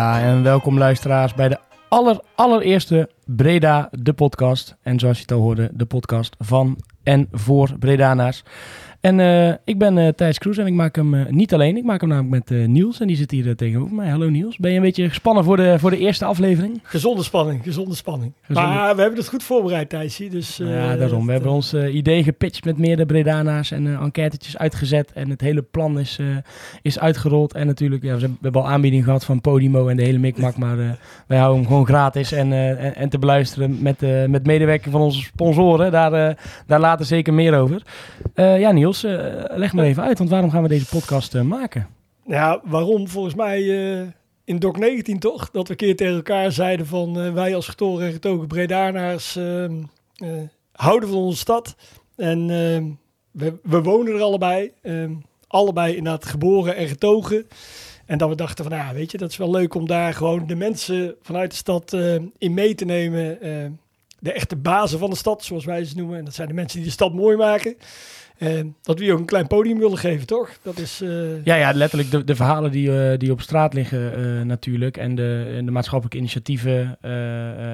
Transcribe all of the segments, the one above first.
Ja, en welkom luisteraars bij de aller, allereerste Breda, de podcast. En zoals je het al hoorde, de podcast van en voor Bredanaars. En eh, ik ben eh, Thijs Kroes en ik maak hem eh, niet alleen. Ik maak hem namelijk met Niels en die zit hier tegenover mij. Hallo Niels, ben je een beetje gespannen voor de, voor de eerste aflevering? Gezonde spanning, gezonde spanning. Gezonde- Maar we hebben het goed voorbereid, Thijsje. Dus, ja, daarom. We hebben ons idee gepitcht met meerdere Bredanaars en enquêtetjes uitgezet. En het hele plan is, is uitgerold. En natuurlijk, ja, we, hebben, we hebben al aanbieding gehad van Podimo en de hele mikmak. maar wij houden hem gewoon gratis en, en, en te beluisteren met, met medewerking van onze sponsoren. Daar, daar later zeker meer over. Ja, Niels, eh, leg maar even uit. Want waarom gaan we deze podcast eh, maken? Ja, waarom? Volgens mij eh, in DOC 19 toch? Dat we een keer tegen elkaar zeiden van wij als getoren en getogen Bredaanaars ehm, eh, houden van onze stad. En ehm, we, we wonen er allebei. ehm, allebei inderdaad geboren en getogen. En dat we dachten van, ja, weet je, dat is wel leuk om daar gewoon de mensen vanuit de stad in mee te nemen. de echte bazen van de stad, zoals wij ze noemen. En dat zijn de mensen die de stad mooi maken. Eh, dat we die ook een klein podium willen geven, toch? Dat is... eh, Ja, ja letterlijk de, de verhalen die, eh, die op straat liggen eh, natuurlijk. En de, en de maatschappelijke initiatieven,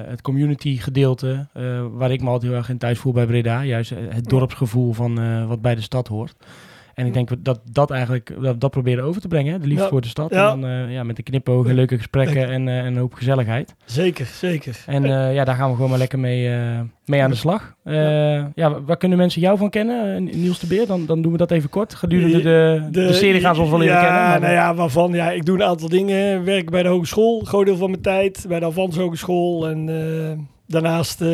het community gedeelte. waar ik me altijd heel erg in thuis voel bij Breda. Juist het dorpsgevoel van wat bij de stad hoort. En ik denk dat dat eigenlijk dat, dat proberen over te brengen. hè, De liefde Ja. voor de stad. Ja. En dan eh, ja, met de knipogen, leuke gesprekken en, eh, en een hoop gezelligheid. Zeker, zeker. En eh, ja, daar gaan we gewoon maar lekker mee, mee aan de slag. Ja. wa- waar kunnen mensen jou van kennen? Niels de Beer, dan, dan doen we dat even kort. Gedurende de, de, serie gaan ze ons wel leren ja, kennen. maar- nou ja, waarvan? Ja, ik doe een aantal dingen. Werk bij de hogeschool, groot deel van mijn tijd. Bij de Avans Hogeschool. En daarnaast eh,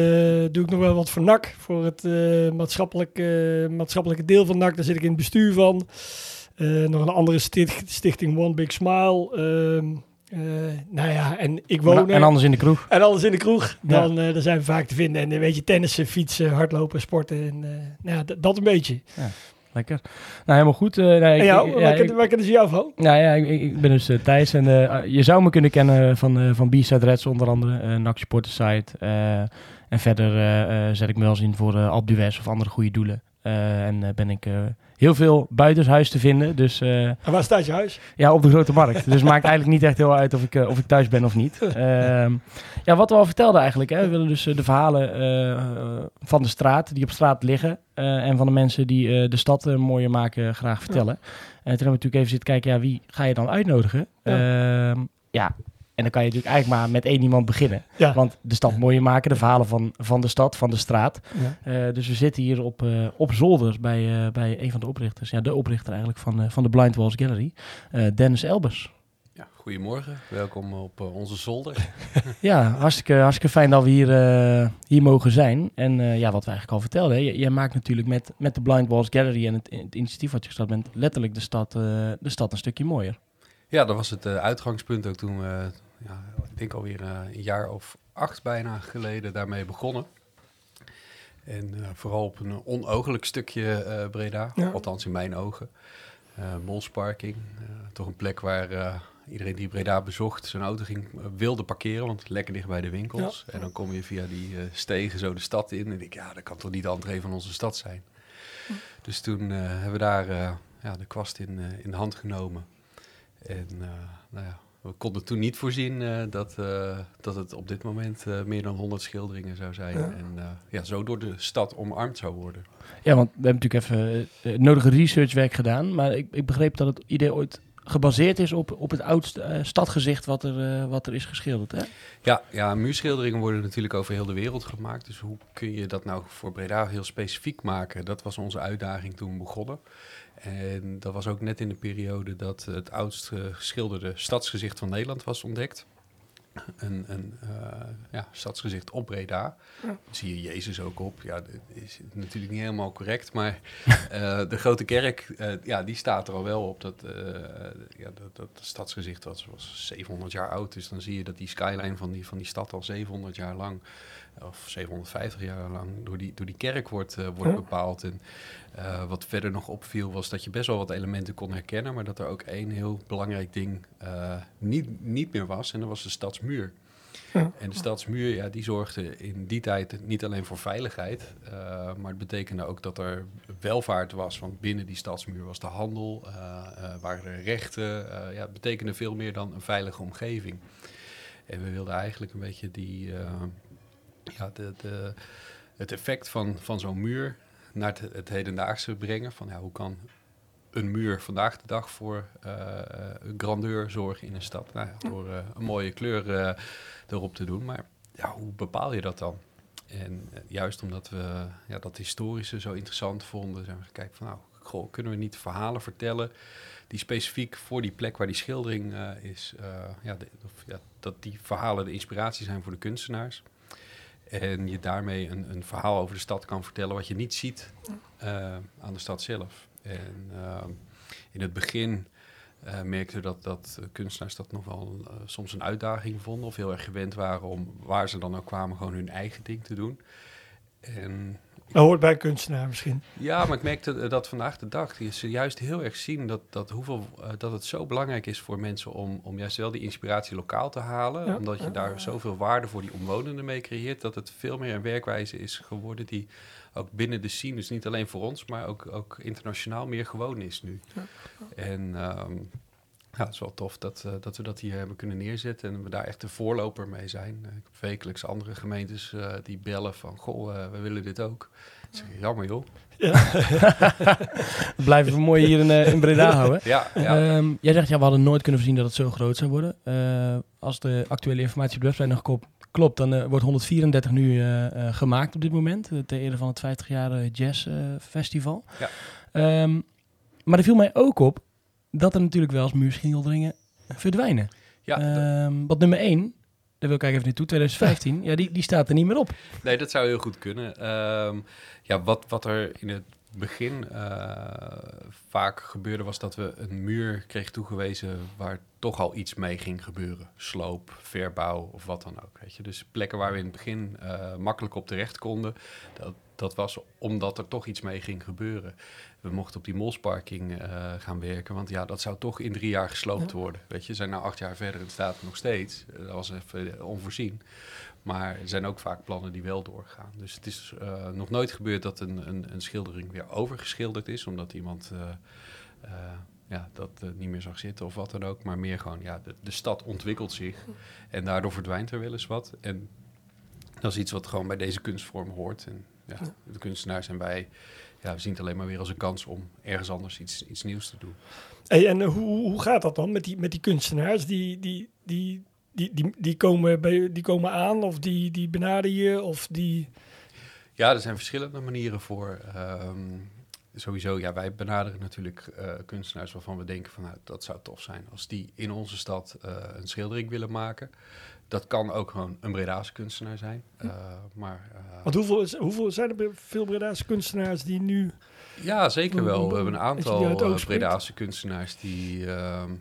doe ik nog wel wat voor NAC. Voor het eh, maatschappelijk, eh, maatschappelijke deel van NAC. Daar zit ik in het bestuur van. Nog een andere sticht- stichting One Big Smile. Ehm, eh, nou ja, en ik woon. En anders in de kroeg. En alles in de kroeg, Ja. dan, dan zijn we vaak te vinden. En een beetje tennissen, fietsen, hardlopen, sporten. En, nou ja, dat een beetje. Lekker. Nou, helemaal goed. Eh, nee, En ik- jou, ik- waar, ja, waar kennen ze jou van? nou ja, ik, ik ben dus eh, Thijs. En eh, je zou me kunnen kennen van, van B-Side Reds onder andere. eh NAC Supporter Site. en verder zet ik me wel eens in voor uh, Alp of andere goede doelen. En ben ik heel veel buitenshuis te vinden. Dus eh, En waar staat je huis? Ja, op de grote markt. Dus het maakt eigenlijk niet echt heel uit of ik, eh, of ik thuis ben of niet. Ehm, ja, wat we al vertelden eigenlijk. Hè, we willen dus eh, de verhalen van de straat, die op straat liggen. en van de mensen die de stad mooier maken, graag vertellen. En toen hebben we natuurlijk even zitten kijken, ja, wie ga je dan uitnodigen? Ja. ja, en dan kan je natuurlijk eigenlijk maar met één iemand beginnen. Ja. Want de stad mooier maken, de verhalen van, van de stad, van de straat. Ja. Eh, dus we zitten hier op, eh, op zolder bij, eh, bij een van de oprichters. Ja, de oprichter eigenlijk van, eh, van de Blind Walls Gallery. eh, Dennis Elbers. Ja, goedemorgen, welkom op onze zolder. Ja, hartstikke, hartstikke fijn dat we hier, eh, hier mogen zijn. En eh, ja, wat we eigenlijk al vertelden. hè, Jij maakt natuurlijk met, met de Blind Walls Gallery en het, het initiatief wat je gestart bent... letterlijk de stad, eh, de stad een stukje mooier. Ja, dat was het eh, uitgangspunt ook toen we, ja, ik denk alweer eh, een jaar of acht bijna geleden daarmee begonnen. En eh, vooral op een onogelijk stukje eh, Breda, Ja. althans in mijn ogen. Eh Molsparking, toch een plek waar iedereen die Breda bezocht zijn auto ging, wilde parkeren, want lekker dicht bij de winkels. En dan kom je via die stegen zo de stad in en ik denk, ja, dat kan toch niet de entree van onze stad zijn. Dus toen hebben we daar ja, de kwast in, in de hand genomen. En nou ja, we konden toen niet voorzien eh, dat, eh, dat het op dit moment eh, meer dan 100 schilderingen zou zijn. Ja. En eh, ja, zo door de stad omarmd zou worden. Ja, want we hebben natuurlijk even het nodige researchwerk gedaan. Maar ik, ik begreep dat het idee ooit gebaseerd is op, op het oudste stadgezicht wat er, eh, wat er is geschilderd. Hè? Ja, ja, muurschilderingen worden natuurlijk over heel de wereld gemaakt. Dus hoe kun je dat nou voor Breda heel specifiek maken? Dat was onze uitdaging toen we begonnen. En dat was ook net in de periode dat het oudst geschilderde stadsgezicht van Nederland was ontdekt. Een, een eh, ja, stadsgezicht op Breda. Zie je Jezus ook op. Ja, dat is natuurlijk niet helemaal correct, maar eh, de grote kerk, eh, ja, die staat er al wel op. Dat, ja, dat, dat stadsgezicht was, was 700 jaar oud. Dus dan zie je dat die skyline van die, van die stad al 700 jaar lang, of 750 jaar lang, door die, door die kerk wordt, eh, wordt bepaald. En eh, wat verder nog opviel was dat je best wel wat elementen kon herkennen, maar dat er ook één heel belangrijk ding eh, niet, niet meer was. En dat was de stadsmuur. Ja. En de stadsmuur, ja, die zorgde in die tijd niet alleen voor veiligheid, maar het betekende ook dat er welvaart was. Want binnen die stadsmuur was de handel, waren er rechten. ja, het betekende veel meer dan een veilige omgeving. En we wilden eigenlijk een beetje die, ja, de, de, het effect van, van zo'n muur naar het, het hedendaagse brengen. Van ja, hoe kan een muur vandaag de dag voor eh, grandeur zorgen in een stad? Nou ja, door eh, een mooie kleur eh, erop te doen. Maar ja, hoe bepaal je dat dan? En eh, juist omdat we ja, dat historische zo interessant vonden, zijn we gekeken van nou, goh, kunnen we niet verhalen vertellen die specifiek voor die plek waar die schildering eh, is, eh, ja, de- of, ja, dat die verhalen de inspiratie zijn voor de kunstenaars. En je daarmee een, een verhaal over de stad kan vertellen wat je niet ziet eh, aan de stad zelf. En ehm, in het begin eh merkte dat, dat eh, kunstenaars dat nog wel eh, soms een uitdaging vonden. Of heel erg gewend waren om waar ze dan ook kwamen gewoon hun eigen ding te doen. En Dat hoort bij een kunstenaar misschien. ja, maar ik merkte dat vandaag de dag die ze juist heel erg zien dat, dat, hoeveel, eh, dat het zo belangrijk is voor mensen om, om juist wel die inspiratie lokaal te halen. Ja. Omdat je daar zoveel waarde voor die omwonenden mee creëert. Dat het veel meer een werkwijze is geworden die ook binnen de scene, dus niet alleen voor ons, maar ook, ook internationaal meer gewoon is nu. En ehm, ja, het is wel tof dat, eh, dat we dat hier hebben kunnen neerzetten en we daar echt de voorloper mee zijn. Eh, ik heb wekelijks andere gemeentes eh, die bellen van, goh, we willen dit ook. Ik zeg, jammer joh. Dat blijven we mooi hier in, in Breda houden. Ja, ja. Ehm, jij zegt, ja, we hadden nooit kunnen voorzien dat het zo groot zou worden. Als de actuele informatie op de website nog kop- klopt, dan wordt 134 nu gemaakt op dit moment. ter ere van het 50 jaar Jazz Festival. Ja. Ehm, maar er viel mij ook op dat er natuurlijk wel eens muurschilderingen verdwijnen. ja Ehm, wat nummer 1, daar wil ik eigenlijk even naartoe, 2015, ja, die, die staat er niet meer op. nee, dat zou heel goed kunnen. Ehm, ja, wat, wat er in het begin eh, vaak gebeurde, was dat we een muur kregen toegewezen waar toch al iets mee ging gebeuren. Sloop, verbouw of wat dan ook. Weet je. Dus plekken waar we in het begin eh, makkelijk op terecht konden, dat, dat was omdat er toch iets mee ging gebeuren. We mochten op die molsparking eh, gaan werken, want ja, dat zou toch in drie jaar gesloopt worden. Weet je, we zijn nou acht jaar verder en het staat nog steeds. Eh, Dat was even eh, onvoorzien. Maar er zijn ook vaak plannen die wel doorgaan. Dus het is nog nooit gebeurd dat een, een, een schildering weer overgeschilderd is, omdat iemand ja, dat niet meer zag zitten of wat dan ook. Maar meer gewoon, ja, de, de stad ontwikkelt zich en daardoor verdwijnt er wel eens wat. En dat is iets wat gewoon bij deze kunstvorm hoort. En ja, de kunstenaars en wij, ja, we zien het alleen maar weer als een kans om ergens anders iets, iets nieuws te doen. Hey, en eh, hoe, hoe gaat dat dan met die, met die kunstenaars? Die, die, die, die, die, die, komen, bij, die komen aan of die, die benaderen je of die... Ja, er zijn verschillende manieren voor. Ehm, sowieso, ja, wij benaderen natuurlijk eh, kunstenaars waarvan we denken van nou, dat zou tof zijn als die in onze stad eh, een schildering willen maken. Dat kan ook gewoon een Bredaanse kunstenaar zijn. Eh, maar eh, Want hoeveel, is- hoeveel zijn er veel Bredaanse kunstenaars die nu... ja, zeker wel. We hebben een je die aantal eh. Bredaanse kunstenaars die, ehm,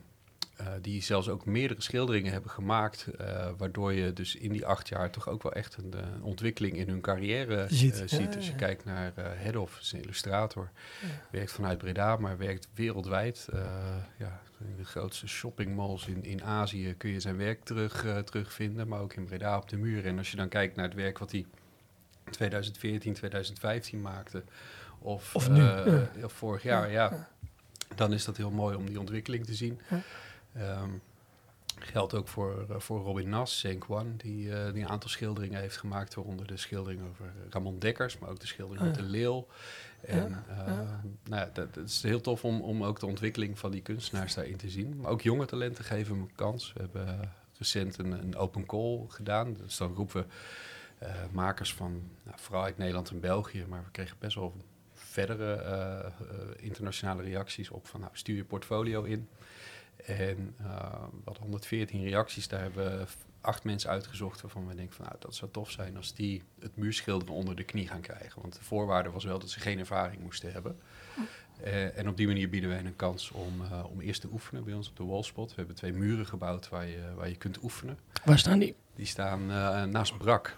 eh, die zelfs ook meerdere schilderingen hebben gemaakt. eh, waardoor je dus in die acht jaar toch ook wel echt een eh, ontwikkeling in hun carrière Ziet. ziet. Als je kijkt naar Hedhoff, is een illustrator. Werkt vanuit Breda, maar werkt wereldwijd. Ja, in de grootste shoppingmalls in, in Azië kun je zijn werk terug, terugvinden. Maar ook in Breda op de muur. En als je dan kijkt naar het werk wat hij 2014, 2015 maakte. Of, Of nu, ja. of vorig jaar, ja. Dan is dat heel mooi om die ontwikkeling te zien. Ja. Ehm, Geldt ook voor, eh, voor Robin Nas, Saint Juan, die, eh, die een aantal schilderingen heeft gemaakt, waaronder de schildering over Ramon Dekkers, maar ook de schildering met de leeuw. En eh, nou dat, dat is heel tof om, om ook de ontwikkeling van die kunstenaars daarin te zien. Maar ook jonge talenten geven hem een kans. We hebben recent een, een open call gedaan. Dus dan roepen we makers van, nou, vooral uit Nederland en België, maar we kregen best wel verdere internationale reacties op van, nou, stuur je portfolio in. En eh, we hadden 114 reacties, daar hebben we acht mensen uitgezocht waarvan we denken van, nou, dat zou tof zijn als die het muurschilderen onder de knie gaan krijgen. Want de voorwaarde was wel dat ze geen ervaring moesten hebben. Eh, en op die manier bieden wij een kans om, eh, om eerst te oefenen bij ons op de Wallspot. We hebben twee muren gebouwd waar je, waar je kunt oefenen. Waar staan die? Die staan eh, naast Brak.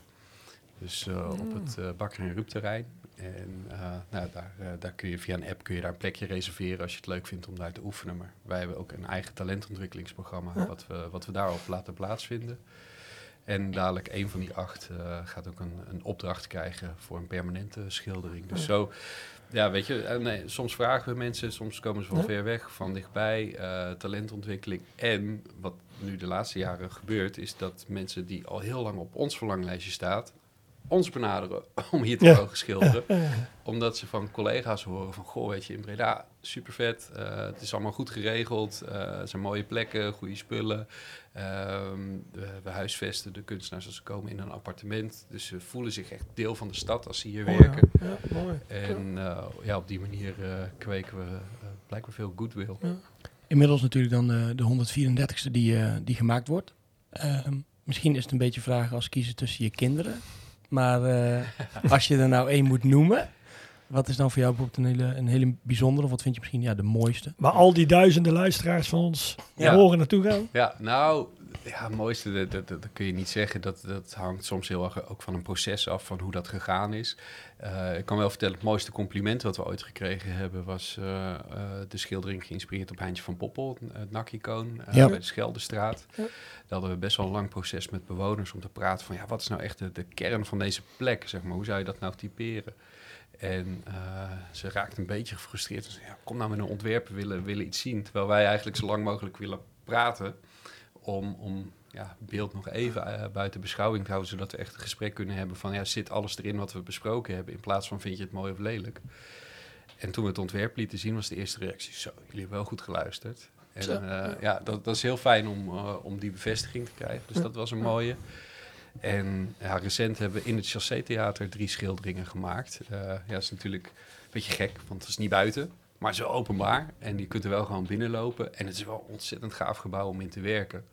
Dus eh, op het uh, Bakker en Rup terrein. En eh, nou, daar, eh, daar kun je via een app kun je daar een plekje reserveren als je het leuk vindt om daar te oefenen. Maar wij hebben ook een eigen talentontwikkelingsprogramma wat, we, wat we daarop laten plaatsvinden. En dadelijk een van die acht eh, gaat ook een, een opdracht krijgen voor een permanente schildering. Dus zo, ja, weet je, nee, soms vragen we mensen, soms komen ze van Ja. ver weg, van dichtbij, talentontwikkeling. En wat nu de laatste jaren gebeurt, is dat mensen die al heel lang op ons verlanglijstje staat, ons benaderen om hier te Ja. mogen schilderen. Eh, Omdat ze van collega's horen van, goh, weet je, in Breda, super vet. het is allemaal goed geregeld. eh, het zijn mooie plekken, goede spullen. Ehm, we, we huisvesten de kunstenaars als ze komen in een appartement. Dus ze voelen zich echt deel van de stad als ze hier werken. Ja, mooi. En eh, ja, op die manier eh, kweken we eh, blijkbaar veel goodwill. Inmiddels natuurlijk dan de, de 134ste die, eh, die gemaakt wordt. Ehm, misschien is het een beetje vragen als kiezen tussen je kinderen. Maar eh, als je er nou één moet noemen, wat is dan voor jou bijvoorbeeld een hele, een hele bijzondere, of wat vind je misschien ja, de mooiste? Maar al die duizenden luisteraars van ons Ja. horen naartoe gaan. Ja, nou, ja, het mooiste, dat, dat, dat kun je niet zeggen. Dat, dat hangt soms heel erg ook van een proces af, van hoe dat gegaan is. Eh, ik kan wel vertellen, het mooiste compliment wat we ooit gekregen hebben... was eh, eh, de schildering geïnspireerd op Heintje van Poppel, het NAC-icoon, eh, Ja. bij de Scheldestraat. Ja. Daar hadden we best wel een lang proces met bewoners om te praten van... ja, wat is nou echt de, de kern van deze plek, zeg maar? Hoe zou je dat nou typeren? En eh, ze raakte een beetje gefrustreerd. Ze zei, ja, kom nou met een ontwerp, we willen, willen iets zien. Terwijl wij eigenlijk zo lang mogelijk willen praten om, om ja, beeld nog even eh, buiten beschouwing te houden, zodat we echt een gesprek kunnen hebben van, ja, zit alles erin wat we besproken hebben, in plaats van vind je het mooi of lelijk. En toen we het ontwerp lieten zien, was de eerste reactie, zo, jullie hebben wel goed geluisterd. En Zo, eh, ja, dat, dat is heel fijn om, eh, om die bevestiging te krijgen. Dus dat was een mooie. En ja, recent hebben we in het Chassé Theater drie schilderingen gemaakt. Ja, dat is natuurlijk een beetje gek, want het is niet buiten. Maar wel openbaar en je kunt er wel gewoon binnenlopen. En het is wel een ontzettend gaaf gebouw om in te werken.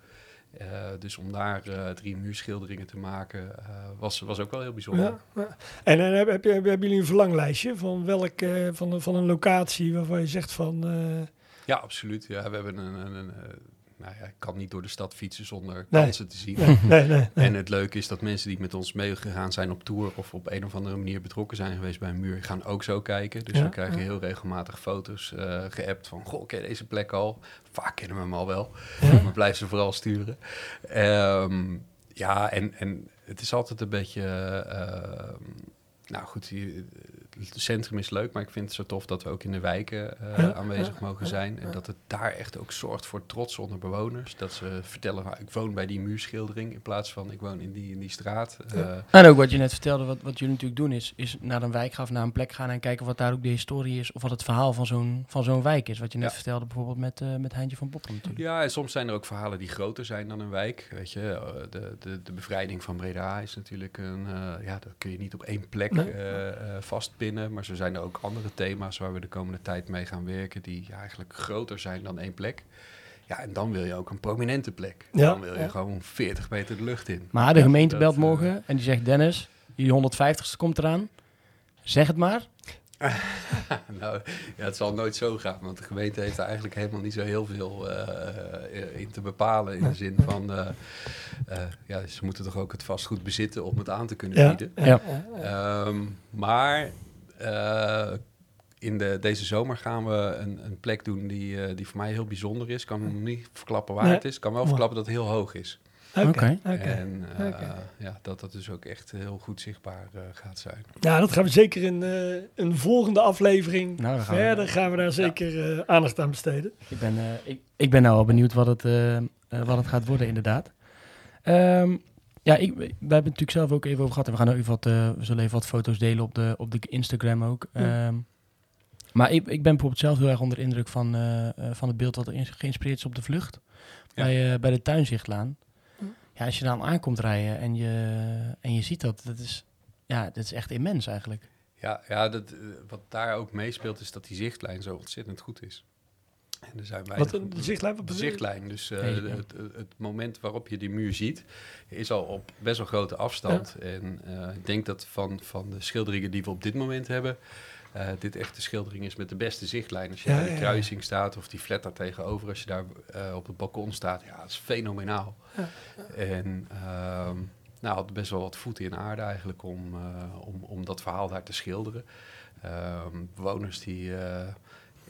Eh, dus om daar eh, drie muurschilderingen te maken, eh, was, was ook wel heel bijzonder. Ja, ja. En dan heb, hebben jullie een verlanglijstje van welk van, een- van een locatie waarvan je zegt van Ja, absoluut. Ja, we hebben een, een, een, nou ja, ik kan niet door de stad fietsen zonder Nee. kansen te zien. nee, nee. En het leuke is dat mensen die met ons meegegaan zijn op tour of op een of andere manier betrokken zijn geweest bij een muur, gaan ook zo kijken. Dus Ja, we krijgen ja. heel regelmatig foto's eh geappt van, goh, ken je deze plek al? Vaak kennen we hem al wel, maar blijf ze vooral sturen. Ehm, ja, en, en het is altijd een beetje, ehm, nou goed, het centrum is leuk, maar ik vind het zo tof dat we ook in de wijken eh, Ja, aanwezig ja, mogen zijn. En dat het daar echt ook zorgt voor trots onder bewoners. Dat ze vertellen, nou, ik woon bij die muurschildering in plaats van ik woon in die, in die straat. Eh, En ook wat je net vertelde, wat, wat jullie natuurlijk doen, is, is naar een wijk gaan of naar een plek gaan en kijken wat daar ook de historie is. Of wat het verhaal van zo'n, van zo'n wijk is. Wat je net vertelde bijvoorbeeld met, eh met Heintje van Poppen natuurlijk. Ja, en soms zijn er ook verhalen die groter zijn dan een wijk. Weet je, de, de, de bevrijding van Breda is natuurlijk een... ja, dat kun je niet op één plek Nee. eh, Maar zo zijn er ook andere thema's waar we de komende tijd mee gaan werken... die eigenlijk groter zijn dan één plek. Ja, en dan wil je ook een prominente plek. Ja, Dan wil je ja. gewoon 40 meter de lucht in. Maar de gemeente belt eh, morgen en die zegt, Dennis, jullie 150ste komt eraan. Zeg het maar. nou, ja, het zal nooit zo gaan, want de gemeente heeft er eigenlijk helemaal niet zo heel veel eh, in te bepalen. In de zin van, eh, ja, ze moeten toch ook het vastgoed bezitten om het aan te kunnen bieden. Ja. Ehm, maar in de, deze zomer gaan we een, een plek doen die, eh, die voor mij heel bijzonder is. Ik kan nog niet verklappen waar Nee. het is. Ik kan wel verklappen dat het heel hoog is. Oké. En eh, ja, dat dat dus ook echt heel goed zichtbaar eh, gaat zijn. Ja, dat gaan we zeker in eh, een volgende aflevering Nou, gaan we- verder. Gaan we daar zeker eh, aandacht aan besteden. Ik ben, eh, ik, ik ben nou al benieuwd wat het, eh, eh, wat het gaat worden, inderdaad. Ehm, ja, ik, we hebben het natuurlijk zelf ook even over gehad. En we, gaan even wat, eh, we zullen even wat foto's delen op de, op de Instagram ook. Ja. Ehm, maar ik, ik ben bijvoorbeeld zelf heel erg onder de indruk van, eh, eh, van het beeld wat er geïnspireerd is op de vlucht. Ja. Bij, eh, bij de tuinzichtlaan. Hm. Ja, als je dan aankomt rijden en je, en je ziet dat, dat is, ja, dat is echt immens eigenlijk. Ja, ja dat, wat daar ook meespeelt is dat die zichtlijn zo ontzettend goed is. En er zijn Wat weinig- een de zichtlijn? Wat De zichtlijn, dus eh, Nee, ja. het, het, moment waarop je die muur ziet, is al op best wel grote afstand. En eh, ik denk dat van, van de schilderingen die we op dit moment hebben, eh, dit echt de schildering is met de beste zichtlijn. Als je Ja, bij de kruising staat of die flat daar tegenover, als je daar op het balkon staat, ja, dat is fenomenaal. En ehm nou, had best wel wat voeten in aarde eigenlijk om, om, om dat verhaal daar te schilderen. Ehm, bewoners die,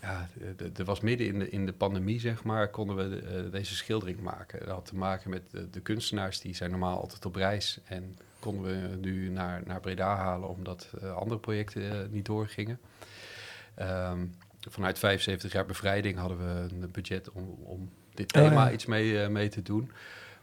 ja, er was midden in de, in de pandemie, zeg maar, konden we eh, deze schildering maken. Dat had te maken met de, de kunstenaars, die zijn normaal altijd op reis. En konden we nu naar, naar Breda halen, omdat eh, andere projecten eh, niet doorgingen. Ehm, vanuit 75 jaar bevrijding hadden we een budget om, om dit Oh, thema ja. iets mee, eh, mee te doen.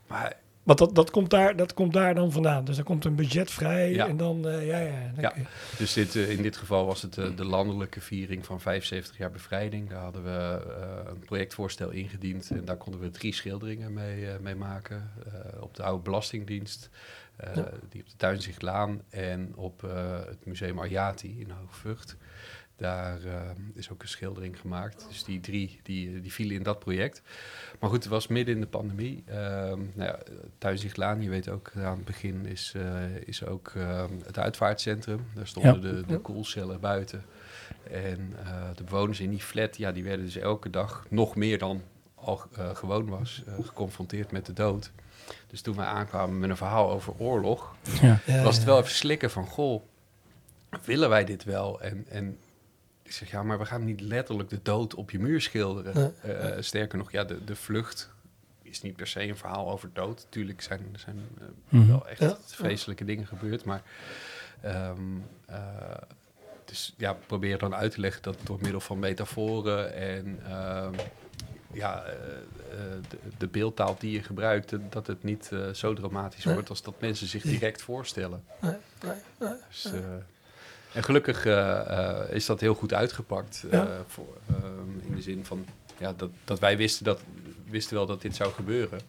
Maar Want dat, dat, komt daar, dat komt daar dan vandaan. Dus dan komt een budget vrij Ja. en dan, eh, ja, ja. dan Ja. Dus dit, eh, in dit geval was het eh, de landelijke viering van 75 jaar bevrijding. Daar hadden we een projectvoorstel ingediend en daar konden we drie schilderingen mee, mee maken. Op de oude belastingdienst, Ja. die op de Tuinzichtlaan en op het museum Ariati in Hoogvught. Daar eh, is ook een schildering gemaakt. Dus die drie die, die vielen in dat project. Maar goed, het was midden in de pandemie. Ehm nou ja, Tuinzichtlaan, je weet ook, aan het begin is, eh, is ook ehm, het uitvaartcentrum. Daar stonden de, de koelcellen buiten. En eh, de bewoners in die flat, ja, die werden dus elke dag nog meer dan al eh, gewoon was, geconfronteerd met de dood. Dus toen wij aankwamen met een verhaal over oorlog, Ja. Was het wel even slikken van, goh, willen wij dit wel? En, en ik zeg, ja, maar we gaan niet letterlijk de dood op je muur schilderen. Nee. Eh, sterker nog, ja, de, de vlucht is niet per se een verhaal over dood. Tuurlijk zijn er zijn, eh, Mhm. wel echt Ja. vreselijke dingen gebeurd, maar... ehm, eh, dus ja, probeer dan uit te leggen dat door middel van metaforen en ehm, ja, de, de beeldtaal die je gebruikt, dat- het niet eh, zo dramatisch Nee. wordt als dat mensen zich direct voorstellen. Nee, nee, nee. Dus, eh, en gelukkig eh, eh, is dat heel goed uitgepakt. eh, Ja. voor, ehm, in de zin van ja, dat, dat wij wisten, dat, wisten wel dat dit zou gebeuren.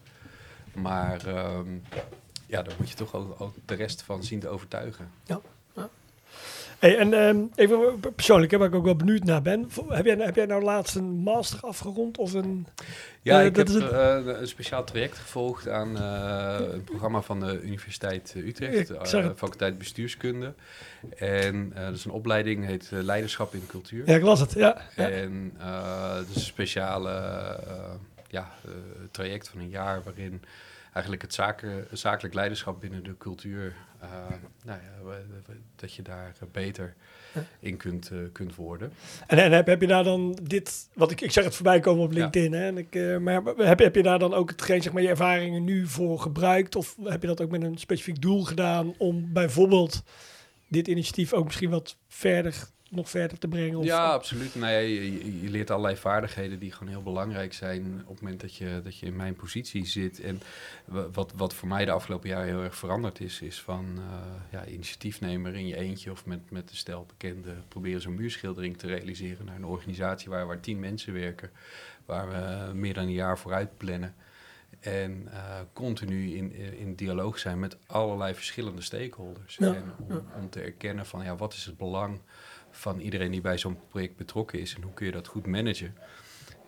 Maar ehm, ja, daar moet je toch ook, ook de rest van zien te overtuigen. Hey, en ehm, even persoonlijk, hè, waar ik ook wel benieuwd naar ben. Heb jij, heb jij nou laatst een master afgerond of een... Ja, Eh, ik heb het- eh, een speciaal traject gevolgd aan eh, een programma van de Universiteit eh, Utrecht, faculteit bestuurskunde. En eh, dat is een opleiding, heet eh, Leiderschap in Cultuur. Ja, ik las het, ja. En eh het is een speciale eh, ja, eh, traject van een jaar waarin eigenlijk het zaken, zakelijk leiderschap binnen de cultuur, eh, nou ja, dat je daar eh, beter in kunt, eh, kunt worden. En, en heb, heb je daar dan dit... Want ik, ik zag het voorbij komen op LinkedIn, hè. En ik, maar heb, heb je daar dan ook hetgeen, zeg maar, je ervaringen nu voor gebruikt? Of heb je dat ook met een specifiek doel gedaan om bijvoorbeeld dit initiatief ook misschien wat verder, nog verder te brengen? Of, Ja, absoluut. Ja, je, je- leert allerlei vaardigheden die gewoon heel belangrijk zijn op het moment dat je, dat je in mijn positie zit. En wa- wat, wat voor mij de afgelopen jaren heel erg veranderd is, is van eh, ja, initiatiefnemer in je eentje of met, met een stel bekenden proberen zo'n muurschildering te realiseren naar een organisatie waar, waar tien mensen werken, waar we meer dan een jaar vooruit plannen. En eh, continu in, in dialoog zijn met allerlei verschillende stakeholders. Ja, En om, om te erkennen van ja, wat is het belang van iedereen die bij zo'n project betrokken is en hoe kun je dat goed managen.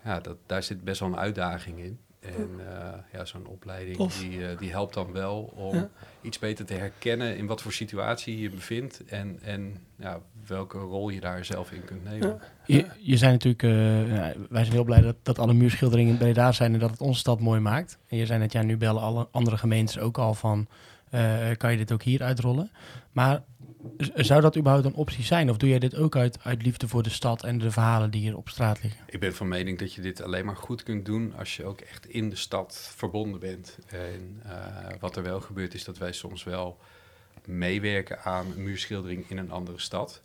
Ja, dat, daar zit best wel een uitdaging in. En eh, ja, zo'n opleiding Tof. die, eh, die helpt dan wel om Ja. iets beter te herkennen in wat voor situatie je je bevindt en, en ja, welke rol je daar zelf in kunt nemen. Ja. Je, je zijn natuurlijk, eh, ja, wij zijn heel blij dat, dat alle muurschilderingen in Breda zijn en dat het onze stad mooi maakt. En je zei net, ja, nu bellen alle andere gemeentes ook al van, eh, kan je dit ook hier uitrollen? Maar zou dat überhaupt een optie zijn? Of doe jij dit ook uit, uit liefde voor de stad en de verhalen die hier op straat liggen? Ik ben van mening dat je dit alleen maar goed kunt doen als je ook echt in de stad verbonden bent. En eh, wat er wel gebeurt is dat wij soms wel meewerken aan een muurschildering in een andere stad.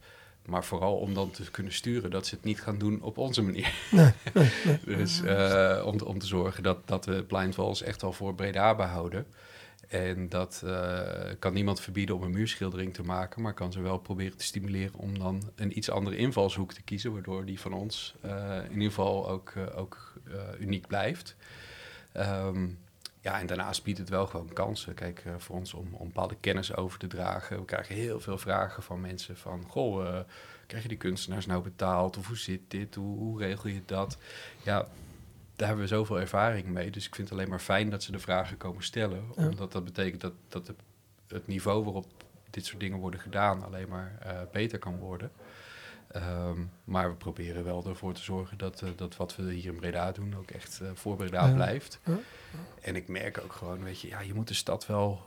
Maar vooral om dan te kunnen sturen dat ze het niet gaan doen op onze manier. dus eh, om, om te zorgen dat, dat we Blind Walls echt wel voor Breda behouden. En dat eh, kan niemand verbieden om een muurschildering te maken, maar kan ze wel proberen te stimuleren om dan een iets andere invalshoek te kiezen, waardoor die van ons eh, in ieder geval ook, eh, uniek blijft. Ehm, ja, en daarnaast biedt het wel gewoon kansen. Kijk, voor ons om, om bepaalde kennis over te dragen. We krijgen heel veel vragen van mensen van... Goh, krijg je die kunstenaars nou betaald? Of hoe zit dit? Hoe, hoe regel je dat? Ja, daar hebben we zoveel ervaring mee. Dus ik vind het alleen maar fijn dat ze de vragen komen stellen. Ja. Omdat dat betekent dat, dat het, niveau waarop dit soort dingen worden gedaan... alleen maar eh, beter kan worden. Ehm, maar we proberen wel ervoor te zorgen dat, eh, dat wat we hier in Breda doen... ook echt eh, voor Breda Ja. blijft. Ja. En ik merk ook gewoon, weet je, ja, je moet de stad wel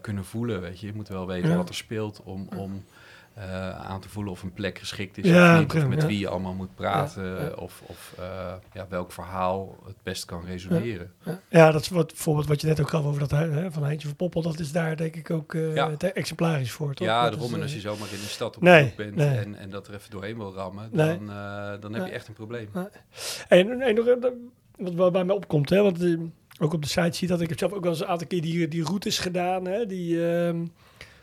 kunnen voelen, weet je. Je moet wel weten wat er speelt om, om eh, aan te voelen of een plek geschikt is Ja, of niet. Of prima, met ja. wie je allemaal moet praten. Ja. Of, of eh, ja, welk verhaal het best kan resoneren. Ja, dat is wat, bijvoorbeeld wat je net ook gaf over dat hè, van Heintje van Poppel. Dat is daar denk ik ook te exemplarisch voor, toch? Ja, Dat daarom. En als je zomaar in de stad op Nee, bent nee. en, en dat er even doorheen wil rammen, Nee. dan, dan heb je echt een probleem. En, en nog, wat bij mij opkomt, hè, want ook op de site zie dat ik heb zelf ook wel eens een aantal keer die, die routes gedaan. Hè, die, ehm,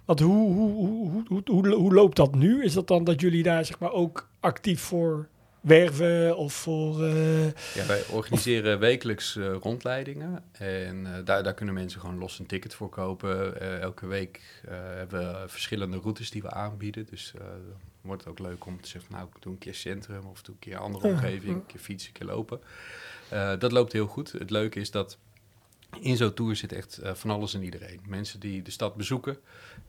want hoe, hoe, hoe, hoe, hoe, loopt dat nu? Is dat dan dat jullie daar zeg maar ook actief voor werven of voor... eh, Ja, wij organiseren wekelijks eh, rondleidingen. En eh, daar, daar kunnen mensen gewoon los een ticket voor kopen. Elke week hebben we verschillende routes die we aanbieden. Dus dan wordt het ook leuk om te zeggen, nou, ik doe een keer centrum of doe een keer andere omgeving, een keer fietsen, een keer lopen. Dat loopt heel goed. Het leuke is dat in zo'n tour zit echt van alles en iedereen. Mensen die de stad bezoeken,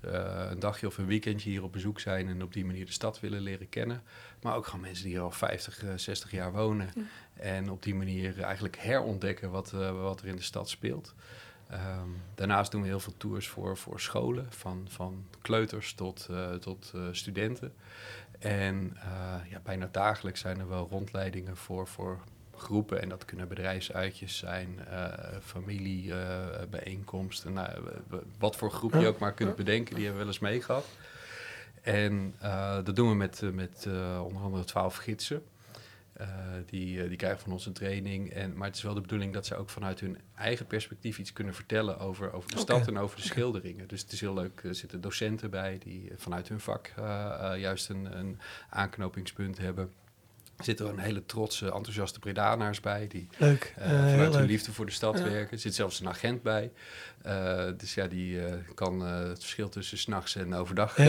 een dagje of een weekendje hier op bezoek zijn en op die manier de stad willen leren kennen. Maar ook gewoon mensen die hier al 50, eh, 60 jaar wonen en op die manier eigenlijk herontdekken wat, eh, wat er in de stad speelt. Ehm, daarnaast doen we heel veel tours voor, voor scholen, van, van kleuters tot, eh, tot eh, studenten. En eh, ja, bijna dagelijks zijn er wel rondleidingen voor, voor groepen. En dat kunnen bedrijfsuitjes zijn, eh familiebijeenkomsten. nou, w- w- wat voor groep je ook maar kunt bedenken, die hebben we wel eens meegehad. En eh, dat doen we met, eh, met eh, onder andere twaalf gidsen. Eh, die, eh, die krijgen van ons een training. En, maar het is wel de bedoeling dat ze ook vanuit hun eigen perspectief iets kunnen vertellen over, over de stad en over de schilderingen. Dus het is heel leuk. Er zitten docenten bij die eh, vanuit hun vak eh, eh, juist een, een aanknopingspunt hebben. Er zitten er een hele trotse, enthousiaste Bredanaars bij die leuk, eh, vanuit hun leuk. liefde voor de stad Ja. werken. Er zit zelfs een agent bij. Eh, dus ja, die eh, kan eh, het verschil tussen s'nachts en overdag Ja,